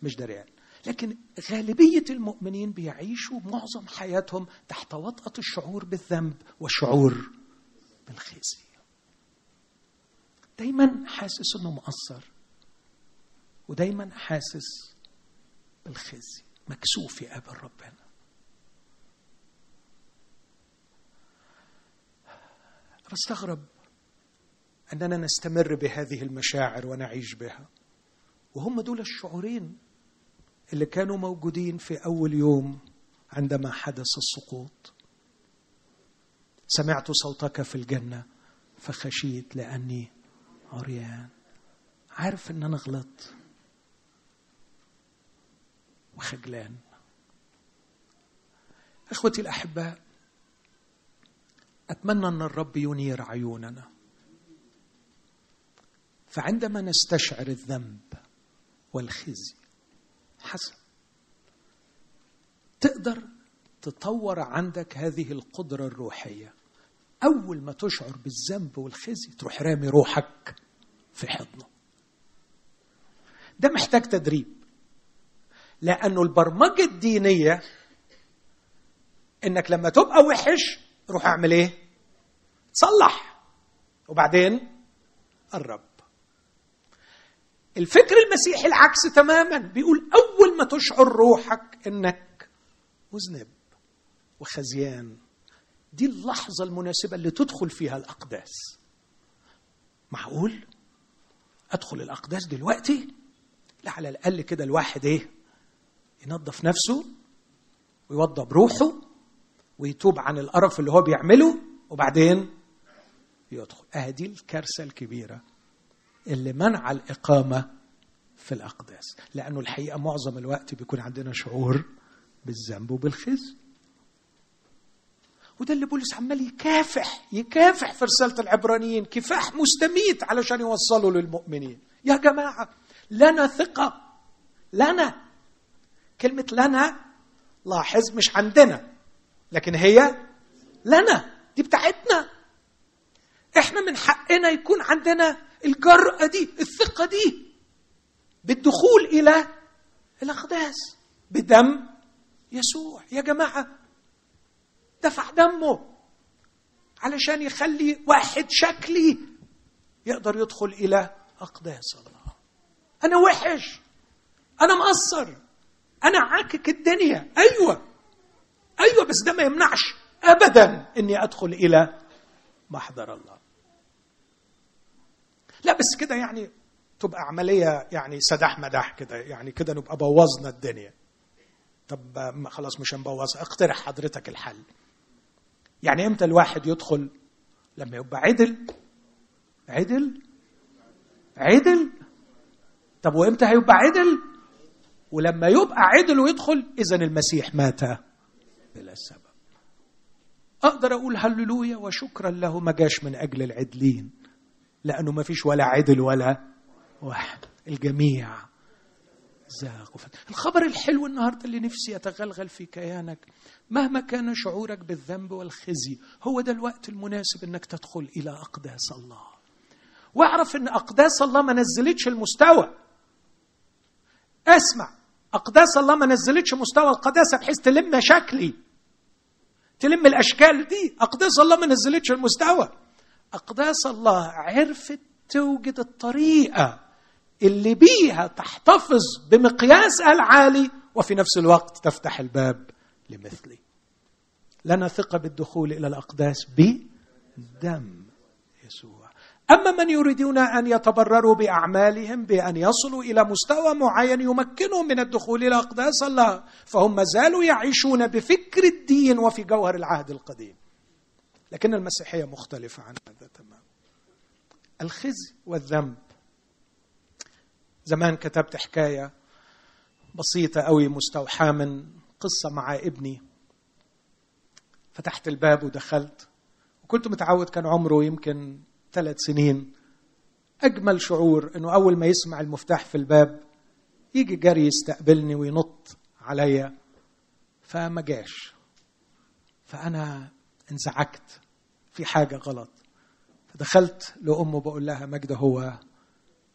مش دريان. لكن غالبية المؤمنين بيعيشوا معظم حياتهم تحت وطأة الشعور بالذنب والشعور بالخزي. دايما حاسس إنه مقصر ودايما حاسس بالخزي مكسوف يقابل ربنا بستغرب أننا نستمر بهذه المشاعر ونعيش بها. وهم دول الشعورين اللي كانوا موجودين في أول يوم عندما حدث السقوط. سمعت صوتك في الجنة فخشيت لأني عريان. عارف إن أنا غلطت؟ وخجلان. إخوتي الأحباء أتمنى أن الرب ينير عيوننا. فعندما نستشعر الذنب والخزي حسن تقدر تطور عندك هذه القدرة الروحية. أول ما تشعر بالذنب والخزي تروح رامي روحك في حضنه. ده محتاج تدريب. لأنه البرمجة الدينية إنك لما تبقى وحش روح أعمل إيه؟ صلح وبعدين قرب الفكر المسيحي العكس تماما. بيقول أول ما تشعر روحك إنك مذنب وخزيان. دي اللحظة المناسبة اللي تدخل فيها الأقداس. معقول؟ أدخل الأقداس دلوقتي؟ لا على الأقل كده الواحد إيه؟ ينظف نفسه ويوضب روحه ويتوب عن القرف اللي هو بيعمله وبعدين يدخل. اهدي الكارثة الكبيرة اللي منع الإقامة في الأقداس. لأنه الحقيقة معظم الوقت بيكون عندنا شعور بالذنب وبالخزي. وده اللي بولس عمال يكافح يكافح في رسالة العبرانيين كفاح مستميت علشان يوصلوا للمؤمنين. يا جماعة لنا ثقة لنا كلمة لنا لاحظ مش عندنا لكن هي لنا دي بتاعتنا. إحنا من حقنا يكون عندنا الجرأة دي الثقة دي. بالدخول إلى الأقداس بدم يسوع. يا جماعة دفع دمه علشان يخلي واحد شكلي يقدر يدخل إلى أقداس الله. أنا وحش أنا مقصر. أنا عاكك الدنيا. أيوة. أيوة بس ده ما يمنعش أبدا إني أدخل إلى محضر الله. لا بس كده يعني تبقى عملية يعني سداح مداح كده. يعني كده نبقى بوظنا الدنيا. طب خلاص مش هنبوظ. اقترح حضرتك الحل. يعني إمتى الواحد يدخل؟ لما يبقى عدل. عدل؟ عدل؟ طب وإمتى هيبقى عدل؟ ولما يبقى عدل ويدخل اذا المسيح مات بلا سبب. أقدر أقول هللويا وشكرا له ما جاش من أجل العدلين لأنه ما فيش ولا عدل ولا واحد. الجميع زاغوا. الخبر الحلو النهارده اللي نفسي يتغلغل في كيانك مهما كان شعورك بالذنب والخزي هو ده الوقت المناسب إنك تدخل إلى أقداس الله. واعرف إن أقداس الله ما نزلتش المستوى. اسمع أقداس الله ما نزلتش مستوى القداسة بحيث تلم شكلي تلم الأشكال دي. أقداس الله ما نزلتش المستوى. أقداس الله عرفت توجد الطريقة اللي بيها تحتفظ بمقياسها العالي وفي نفس الوقت تفتح الباب لمثلي. لنا ثقة بالدخول إلى الأقداس بدم يسوع. أما من يريدون أن يتبرروا بأعمالهم بأن يصلوا إلى مستوى معين يمكنهم من الدخول إلى أقداس الله فهم ما زالوا يعيشون بفكر الدين وفي جوهر العهد القديم. لكن المسيحية مختلفة عن هذا تماما. الخزي والذنب. زمان كتبت حكاية بسيطة أوي مستوحاة من قصة مع ابني. فتحت الباب ودخلت. وكنت متعود كان عمره يمكن ثلاث سنين. أجمل شعور أنه أول ما يسمع المفتاح في الباب يجي جري يستقبلني وينط عليا. فما جاش. فأنا انزعجت في حاجة غلط. فدخلت لأمه بقول لها مجد هو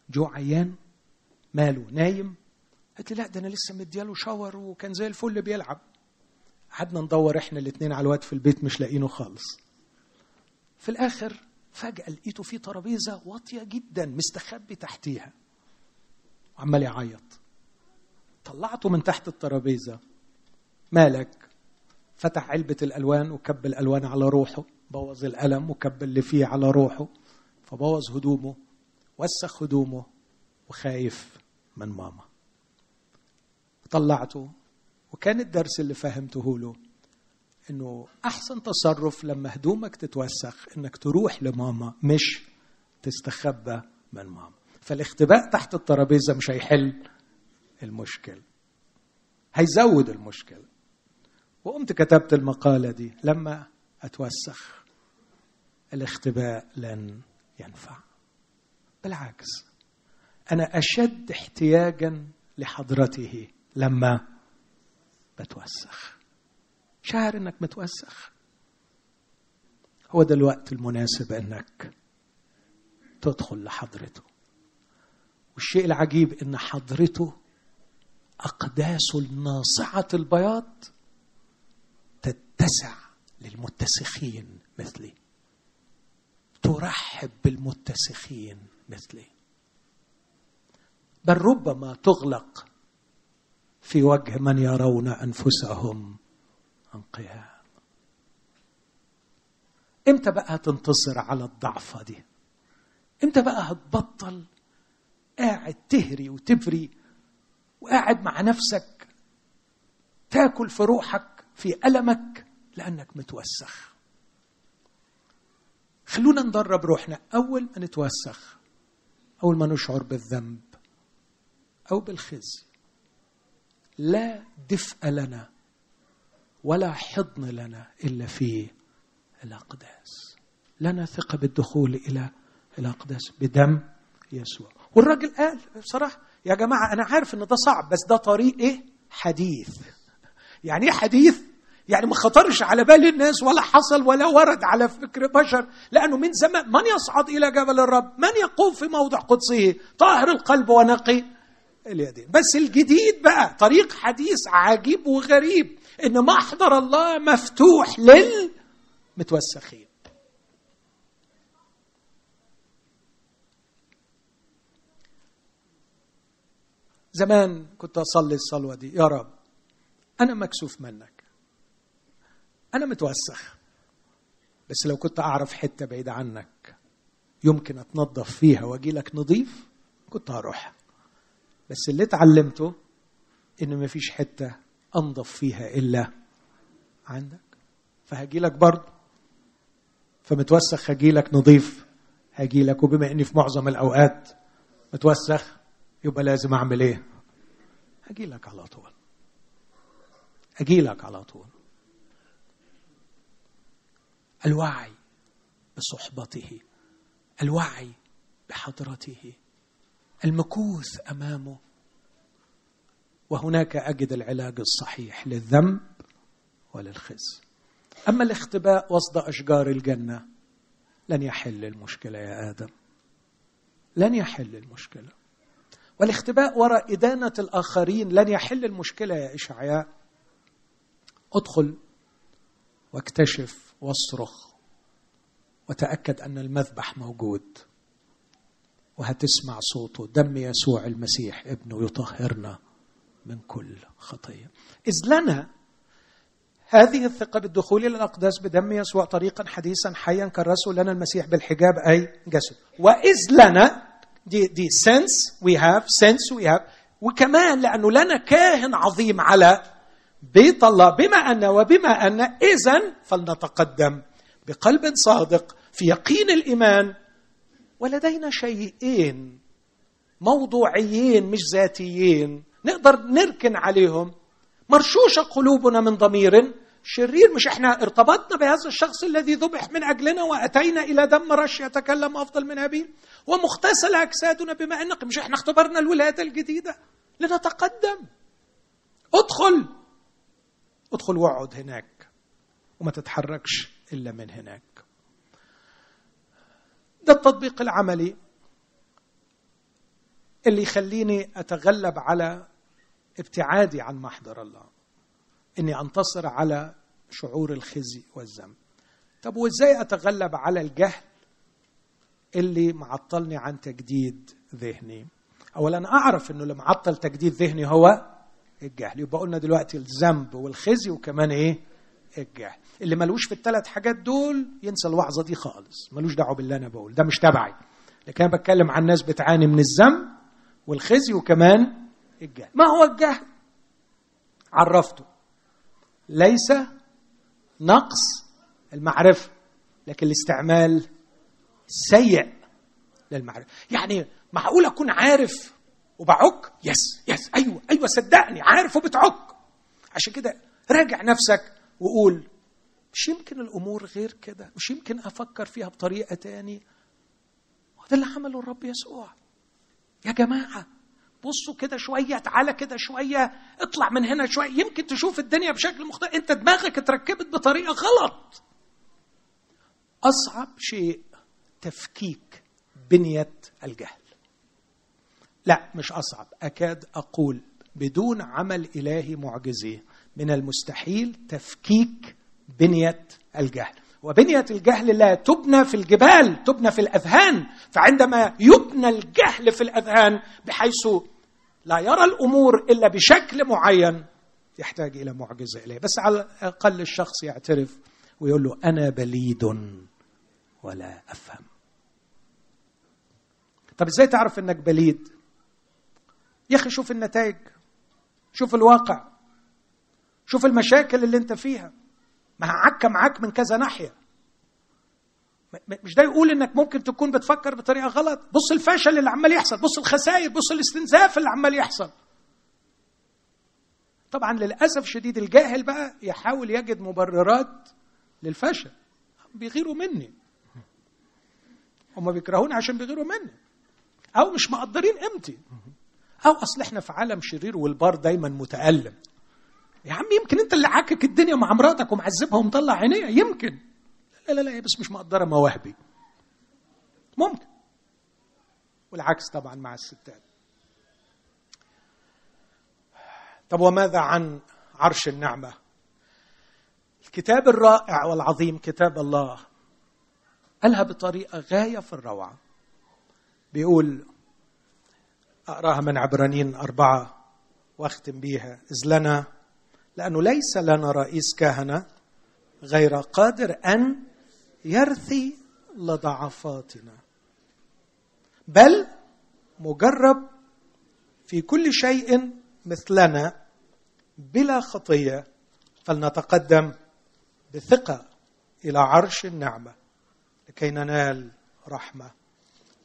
جو عيان؟ ماله نايم؟ قالت لي لا ده أنا لسه مدياله شاور وكان زي الفل بيلعب. قعدنا ندور إحنا الاثنين على الواد في البيت مش لاقينه خالص. في الآخر فجأة لقيته في ترابيزة واطية جدا مستخبي تحتيها. وعمال يعيط. طلعته من تحت الترابيزة. مالك؟ فتح علبة الألوان وكب الألوان على روحه. بوظ القلم وكب اللي فيه على روحه. فبوظ هدومه. وسخ هدومه. وخايف من ماما. طلعته. وكان الدرس اللي فهمته له إنه أحسن تصرف لما هدومك تتوسخ إنك تروح لماما مش تستخبى من ماما. فالاختباء تحت الترابيزة مش هيحل المشكلة هيزود المشكلة وقمت كتبت المقالة دي لما أتوسخ الاختباء لن ينفع. بالعكس أنا أشد احتياجا لحضرته لما بتوسخ. شعر إنك متوسخ. هو ده الوقت المناسب إنك تدخل لحضرته. والشيء العجيب إن حضرته اقداسه الناصعه البياض تتسع للمتسخين مثلي. ترحب بالمتسخين مثلي. بل ربما تغلق في وجه من يرون أنفسهم انقيام إمتى بقى هتنتصر على الضعفة دي؟ إمتى بقى هتبطل قاعد تهري وتبري وقاعد مع نفسك تاكل في روحك في ألمك لأنك متوسخ؟ خلونا ندرب روحنا. أول ما نتوسخ أول ما نشعر بالذنب أو بالخزي لا دفء لنا ولا حضن لنا إلا في الأقداس. لنا ثقة بالدخول إلى الأقداس بدم يسوع. والراجل قال بصراحة يا جماعة أنا عارف إن ده صعب بس ده طريق إيه؟ حديث. يعني إيه حديث؟ يعني ما خطرش على بال الناس ولا حصل ولا ورد على فكر بشر. لأنه من زمان من يصعد إلى جبل الرب؟ من يقوم في موضع قدسه؟ طاهر القلب ونقي اليدين. بس الجديد بقى طريق حديث عجيب وغريب. إن محضر الله مفتوح للمتوسخين زمان كنت أصلي الصلوة دي. يا رب أنا مكسوف منك. أنا متوسخ. بس لو كنت أعرف حتة بعيدة عنك يمكن أتنظف فيها واجي لك نظيف كنت هروح بس اللي اتعلمته إن مفيش حتة أنظف فيها إلا عندك. فهجي لك برضه. فمتوسخ هجي لك نظيف هجي لك وبما إني في معظم الأوقات متوسخ يبقى لازم أعمل إيه؟ أجي لك على طول. أجي لك على طول. الوعي بصحبته الوعي بحضرته المكوث أمامه وهناك أجد العلاج الصحيح للذنب وللخزي أما الاختباء وسط أشجار الجنة لن يحل المشكلة يا آدم. لن يحل المشكلة. والاختباء وراء إدانة الآخرين لن يحل المشكلة يا إشعياء. ادخل واكتشف واصرخ وتأكد أن المذبح موجود وهتسمع صوته دم يسوع المسيح ابنه يطهرنا. من كل خطية. إذ لنا هذه الثقة بالدخول إلى الأقداس بدم يسوع طريقا حديثا حيا كرسه لنا المسيح بالحجاب أي جسده. وإذ لنا دي دي since we have since we have وكمان لأنه لنا كاهن عظيم على بيت الله بما أن وبما أن اذا فلنتقدم بقلب صادق في يقين الإيمان. ولدينا شيئين موضوعيين مش ذاتيين. نقدر نركن عليهم. مرشوشه قلوبنا من ضمير. شرير مش إحنا ارتبطنا بهذا الشخص الذي ذبح من أجلنا وأتينا إلى دم رش يتكلم أفضل من ابيه ومغتسل أجسادنا بماء نقي مش إحنا اختبرنا الولاده الجديدة. لنتقدم. ادخل. ادخل واقعد هناك. وما تتحركش إلا من هناك. ده التطبيق العملي اللي يخليني أتغلب على ابتعادي عن محضر الله. إني أنتصر على شعور الخزي والذنب. طب وإزاي أتغلب على الجهل اللي معطلني عن تجديد ذهني؟ اولا أعرف إنه اللي معطل تجديد ذهني هو الجهل. يبقى قلنا دلوقتي الذنب والخزي وكمان إيه؟ الجهل. اللي ملوش في الثلاث حاجات دول ينسى الوعظه دي خالص. ملوش دعوة باللي أنا بقول. ده مش تبعي. لكن أنا بتكلم عن ناس بتعاني من الذنب والخزي وكمان الجهل. ما هو الجهل؟ عرفته. ليس نقص المعرفة لكن الاستعمال سيء للمعرفة. يعني معقول أكون عارف وبعك؟ يس يس أيوه أيوه صدقني عارف وبتعك. عشان كده راجع نفسك وقول مش يمكن الأمور غير كده مش يمكن أفكر فيها بطريقة تاني. وده اللي عمله الرب يسوع. يا جماعة بصوا كده شوية تعالى كده شوية اطلع من هنا شوية. يمكن تشوف الدنيا بشكل مختلف. انت دماغك اتركبت بطريقة غلط. أصعب شيء تفكيك بنية الجهل. لا مش أصعب. أكاد أقول بدون عمل إلهي معجزي من المستحيل تفكيك بنية الجهل. وبنية الجهل لا تبنى في الجبال تبنى في الأذهان. فعندما يبنى الجهل في الأذهان بحيث لا يرى الأمور إلا بشكل معين يحتاج إلى معجزة إليه. بس على الأقل الشخص يعترف ويقول له أنا بليد ولا أفهم. طب إزاي تعرف إنك بليد؟ يا أخي شوف النتائج شوف الواقع شوف المشاكل اللي أنت فيها. ما عكة معاك من كذا ناحية. مش ده يقول إنك ممكن تكون بتفكر بطريقة غلط؟ بص الفشل اللي عمال يحصل بص الخسائر بص الاستنزاف اللي عمال يحصل. طبعا للأسف شديد الجاهل بقى يحاول يجد مبررات للفشل. بيغيروا مني. هم بيكرهوني عشان بيغيروا مني. أو مش مقدرين قيمتي. أو أصل إحنا في عالم شرير والبار دايما متألم. يا عم يمكن انت اللي عاكك الدنيا مع مراتك ومعذبها ومطلع عينيها. يمكن. لا لا لا بس مش مقدرة مواهبي. ممكن. والعكس طبعا مع الستات. طب وماذا عن عرش النعمة؟ الكتاب الرائع والعظيم كتاب الله قالها بطريقة غاية في الروعة. بيقول أقراها من عبرانيين أربعة وأختم بيها. إذ لنا لأنه ليس لنا رئيس كهنة غير قادر أن يرثي لضعفاتنا بل مجرب في كل شيء مثلنا بلا خطية فلنتقدم بثقة إلى عرش النعمة لكي ننال رحمة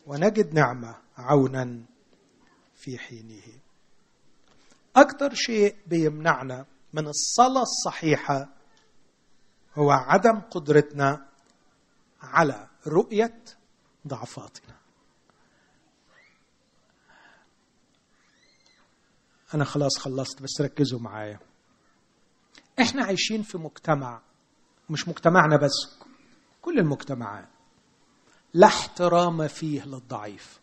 ونجد نعمة عونا في حينه. أكثر شيء بيمنعنا من الصلاة الصحيحة هو عدم قدرتنا على رؤية ضعفاتنا. أنا خلاص خلصت بس ركزوا معايا. إحنا عايشين في مجتمع مش مجتمعنا بس كل المجتمعات. لا احترام فيه للضعيف.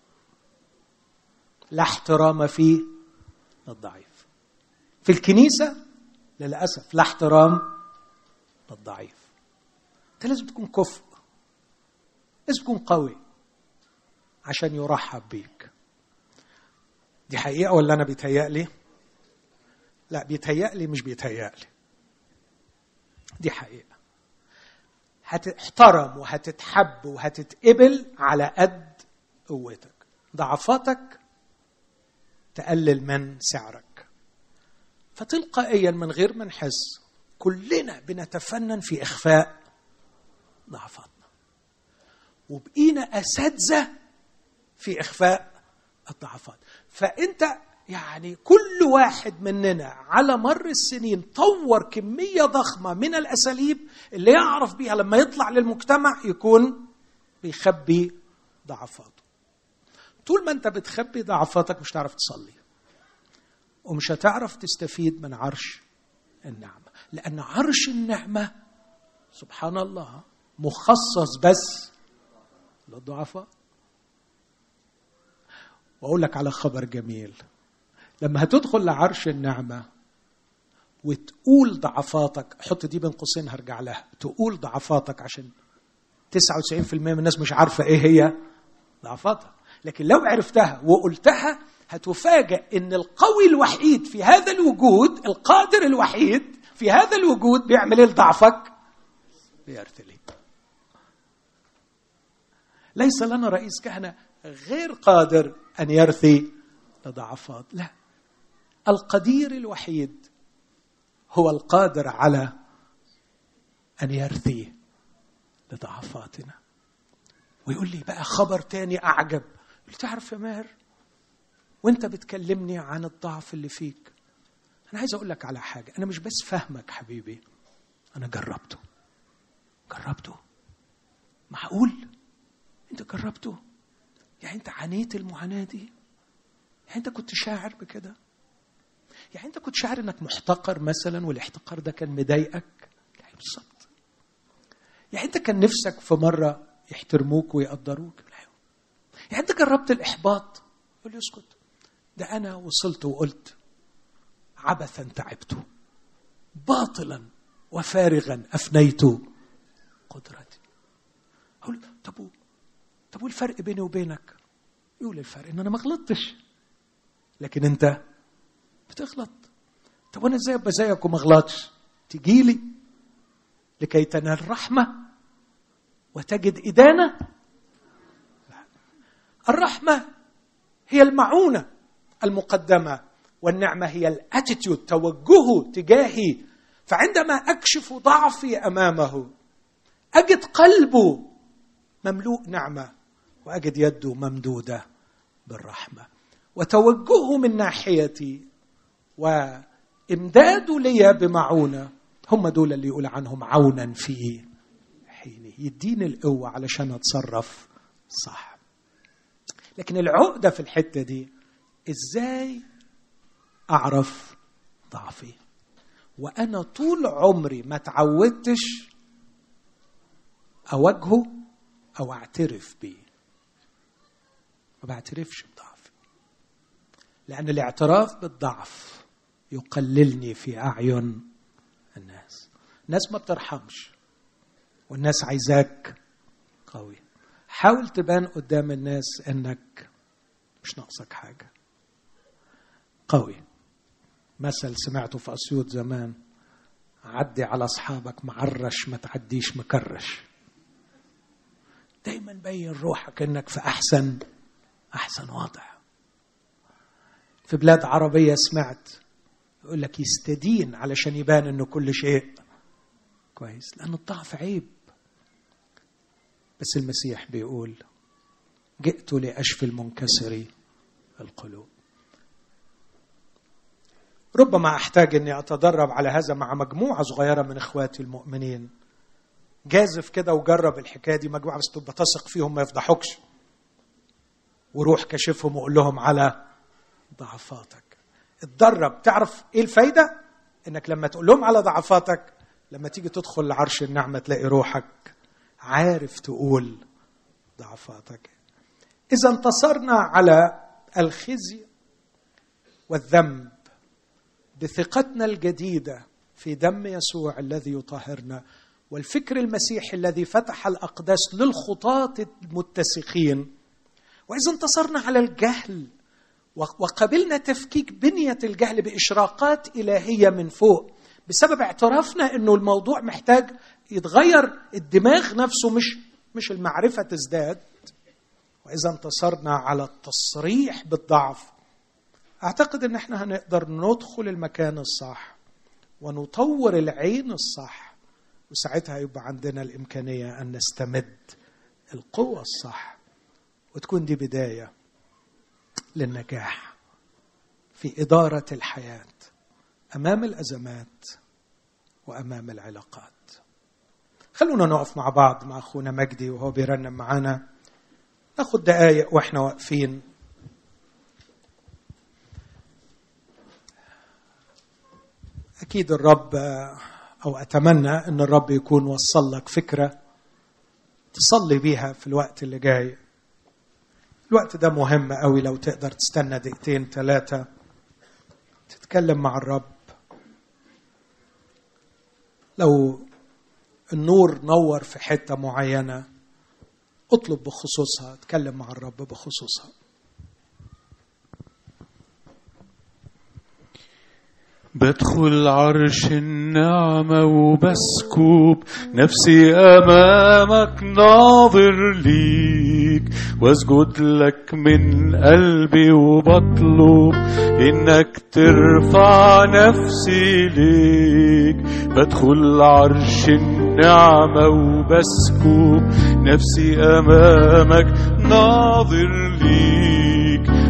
لا احترام فيه للضعيف. في الكنيسة للأسف لا احترام للضعيف. أنت لازم تكون كفء لازم تكون قوي عشان يرحب بيك. دي حقيقة ولا أنا بيتهيألي؟ لا بيتهيألي مش بيتهيألي. دي حقيقة. هتحترم وهتتحب وهتتقبل على قد قوتك. ضعفاتك تقلل من سعرك. فتلقائيا من غير ما نحس كلنا بنتفنن في إخفاء ضعفاتنا. وبقينا أساتذة في إخفاء الضعفات. فأنت يعني كل واحد مننا على مر السنين طور كمية ضخمة من الأساليب اللي يعرف بيها لما يطلع للمجتمع يكون بيخبي ضعفاته. طول ما أنت بتخبي ضعفاتك مش هتعرف تصلي. ومش هتعرف تستفيد من عرش النعمة. لأن عرش النعمة سبحان الله مخصص بس للضعفاء. وأقول لك على خبر جميل. لما هتدخل لعرش النعمة وتقول ضعفاتك حط دي بين قوسين هرجع لها. تقول ضعفاتك عشان 99% من الناس مش عارفة إيه هي ضعفاتها. لكن لو عرفتها وقلتها هتفاجأ إن القوي الوحيد في هذا الوجود القادر الوحيد في هذا الوجود بيعمل إيه لضعفك؟ بيرثلي ليس لنا رئيس كهنة غير قادر أن يرثي لضعفات لا. القدير الوحيد هو القادر على أن يرثي لضعفاتنا ويقول لي بقى خبر تاني أعجب. قلت تعرف يا ماهر وانت بتكلمني عن الضعف اللي فيك. أنا عايز أقول لك على حاجة. أنا مش بس فاهمك حبيبي. أنا جربته. جربته. معقول؟ أنت جربته؟ يعني أنت عانيت المعاناة دي؟ يعني أنت كنت شاعر بكده؟ يعني أنت كنت شاعر إنك محتقر مثلا والاحتقار ده كان مضايقك؟ يعني بالظبط. يعني أنت كان نفسك في مرة يحترموك ويقدروك؟ يعني أنت جربت الإحباط؟ يقول لي اسكت. ده أنا وصلت وقلت عبثا تعبت باطلا وفارغا أفنيت قدرتي. أقول طب طب والفرق بيني وبينك؟ يقول الفرق إن أنا ما غلطتش. لكن أنت بتغلط. طب وأنا إزاي أبقى زيك وما أغلطش؟ تجي لي لكي تنال رحمه وتجد إدانة. الرحمة هي المعونة. المقدمة والنعمة هي الاتيتيود توجهه تجاهي. فعندما أكشف ضعفي أمامه أجد قلبه مملوء نعمة وأجد يده ممدودة بالرحمة. وتوجهه من ناحيتي وامداده لي بمعونة. هم دول اللي يقول عنهم عونا في حينه يديني القوة علشان أتصرف صح. لكن العقدة في الحتة دي إزاي أعرف ضعفي؟ وأنا طول عمري ما تعودتش أواجهه أو أعترف بيه. ما بعترفش بضعفي. لأن الاعتراف بالضعف يقللني في أعين الناس. الناس ما بترحمش والناس عايزاك قوي. حاول تبان قدام الناس إنك مش ناقصك حاجة. قوي. مثل سمعته في أسيوط زمان عدي على أصحابك معرش ما تعديش مكرش. دايما بين روحك إنك في أحسن أحسن وضع. في بلاد عربية سمعت يقول لك يستدين علشان يبان إنه كل شيء كويس لأن الضعف عيب. بس المسيح بيقول جئت لأشفي المنكسر القلوب. ربما أحتاج أني أتدرب على هذا مع مجموعة صغيرة من إخواتي المؤمنين. جازف كده وجرب الحكاية دي مجموعة بس تبقى تثق فيهم ما يفضحوكش. وروح كشفهم وقول لهم على ضعفاتك. اتدرب تعرف إيه الفايدة؟ إنك لما تقول لهم على ضعفاتك لما تيجي تدخل لعرش النعمة تلاقي روحك عارف تقول ضعفاتك. إذا انتصرنا على الخزي والذنب بثقتنا الجديدة في دم يسوع الذي يطهرنا والفكر المسيحي الذي فتح الأقداس للخطاة المتسخين. وإذا انتصرنا على الجهل وقبلنا تفكيك بنية الجهل بإشراقات إلهية من فوق بسبب اعترافنا إنه الموضوع محتاج يتغير الدماغ نفسه مش مش المعرفة تزداد. وإذا انتصرنا على التصريح بالضعف أعتقد إن إحنا هنقدر ندخل المكان الصح ونطور العين الصح وساعتها يبقى عندنا الإمكانية أن نستمد القوة الصح وتكون دي بداية للنجاح في إدارة الحياة أمام الأزمات وأمام العلاقات. خلونا نقف مع بعض مع أخونا مجدي وهو بيرنم معانا. ناخد دقايق وإحنا واقفين. أكيد الرب أو أتمنى إن الرب يكون وصل لك فكرة تصلي بيها في الوقت اللي جاي. الوقت ده مهم قوي لو تقدر تستنى دقيقتين ثلاثة تتكلم مع الرب. لو النور نور في حتة معينة اطلب بخصوصها اتكلم مع الرب بخصوصها. بدخل عرش النعمة وبسكب نفسي أمامك ناظر ليك. واسجد لك من قلبي وبطلب إنك ترفع نفسي ليك. بدخل عرش النعمة وبسكب نفسي أمامك ناظر ليك.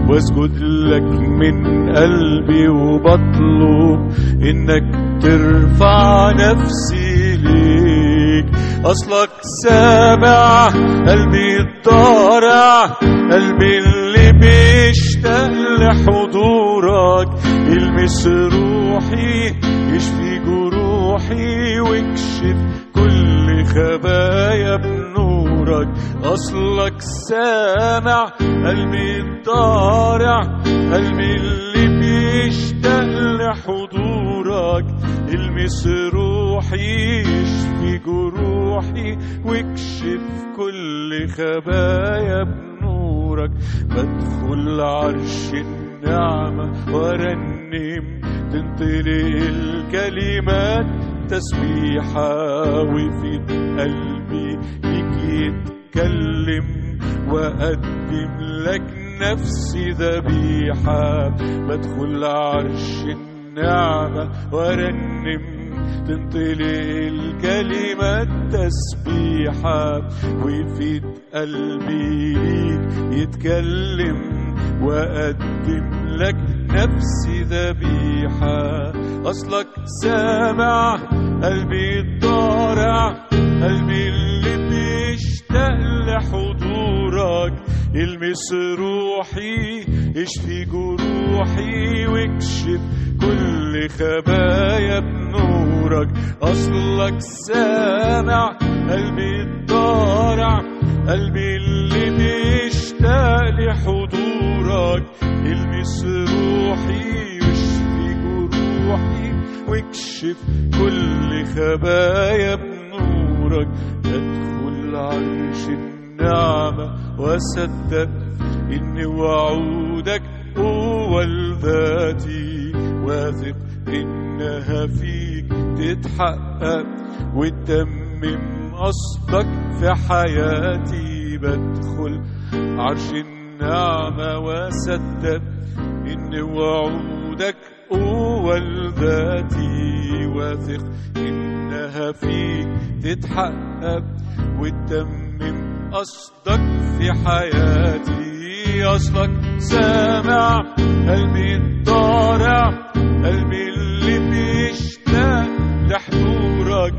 واسجد لك من قلبي وبطلب إنك ترفع نفسي ليك. أصلك سامع قلبي الضارع قلبي اللي بيشتاق لحضورك. إلمس روحي يشفي جروحي واكشف كل خبايا بنورك أصلك سامع قلبي الضارع قلبي اللي بيشتاق لحضورك. المس روحي يشفي جروحي واكشف كل خبايا بنورك. بدخل عرش النعمة وأرنم تنطلي الكلمات تسبيحة وفي قلبي ليك يتكلم وأقدم لك نفسي ذبيحة. بدخل عرش النعمة وارنم تنطلي الكلمات تسبيحة ويفيد قلبي ليك يتكلم وأقدم لك نفسي ذبيحة. أصلك سامع قلبي الضارع قلبي بيشتاق لحضورك المس روحي اشفي جروحي واكشف كل خبايا بنورك. أصلك سامع قلبي الضارع قلبي اللي بيشتاق لحضورك المس روحي واشفي جروحي واكشف كل خبايا بنورك. أدخل عرش النعمة وصدق ان وعودك هو الذاتي. واثق إنها فيك تتحقق وتتمم قصدك في حياتي. بدخل عرش النعمة وصدق ان وعودك هو الذاتي واثق إنها فيك تتحقق وتتمم قصدك في حياتي. اصلك سامع قلبي الضارع قلبي اللي بيشتاق لحضورك.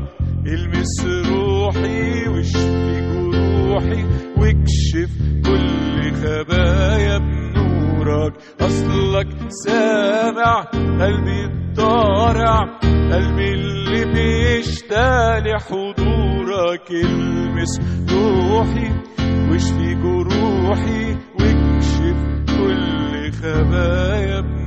المس روحي واشفي جروحي واكشف كل خبايا بنورك أصلك سامع قلبي الضارع قلبي اللي بيشتاق لحضورك المس روحي واشفي جروحي واكشف كل خبايا.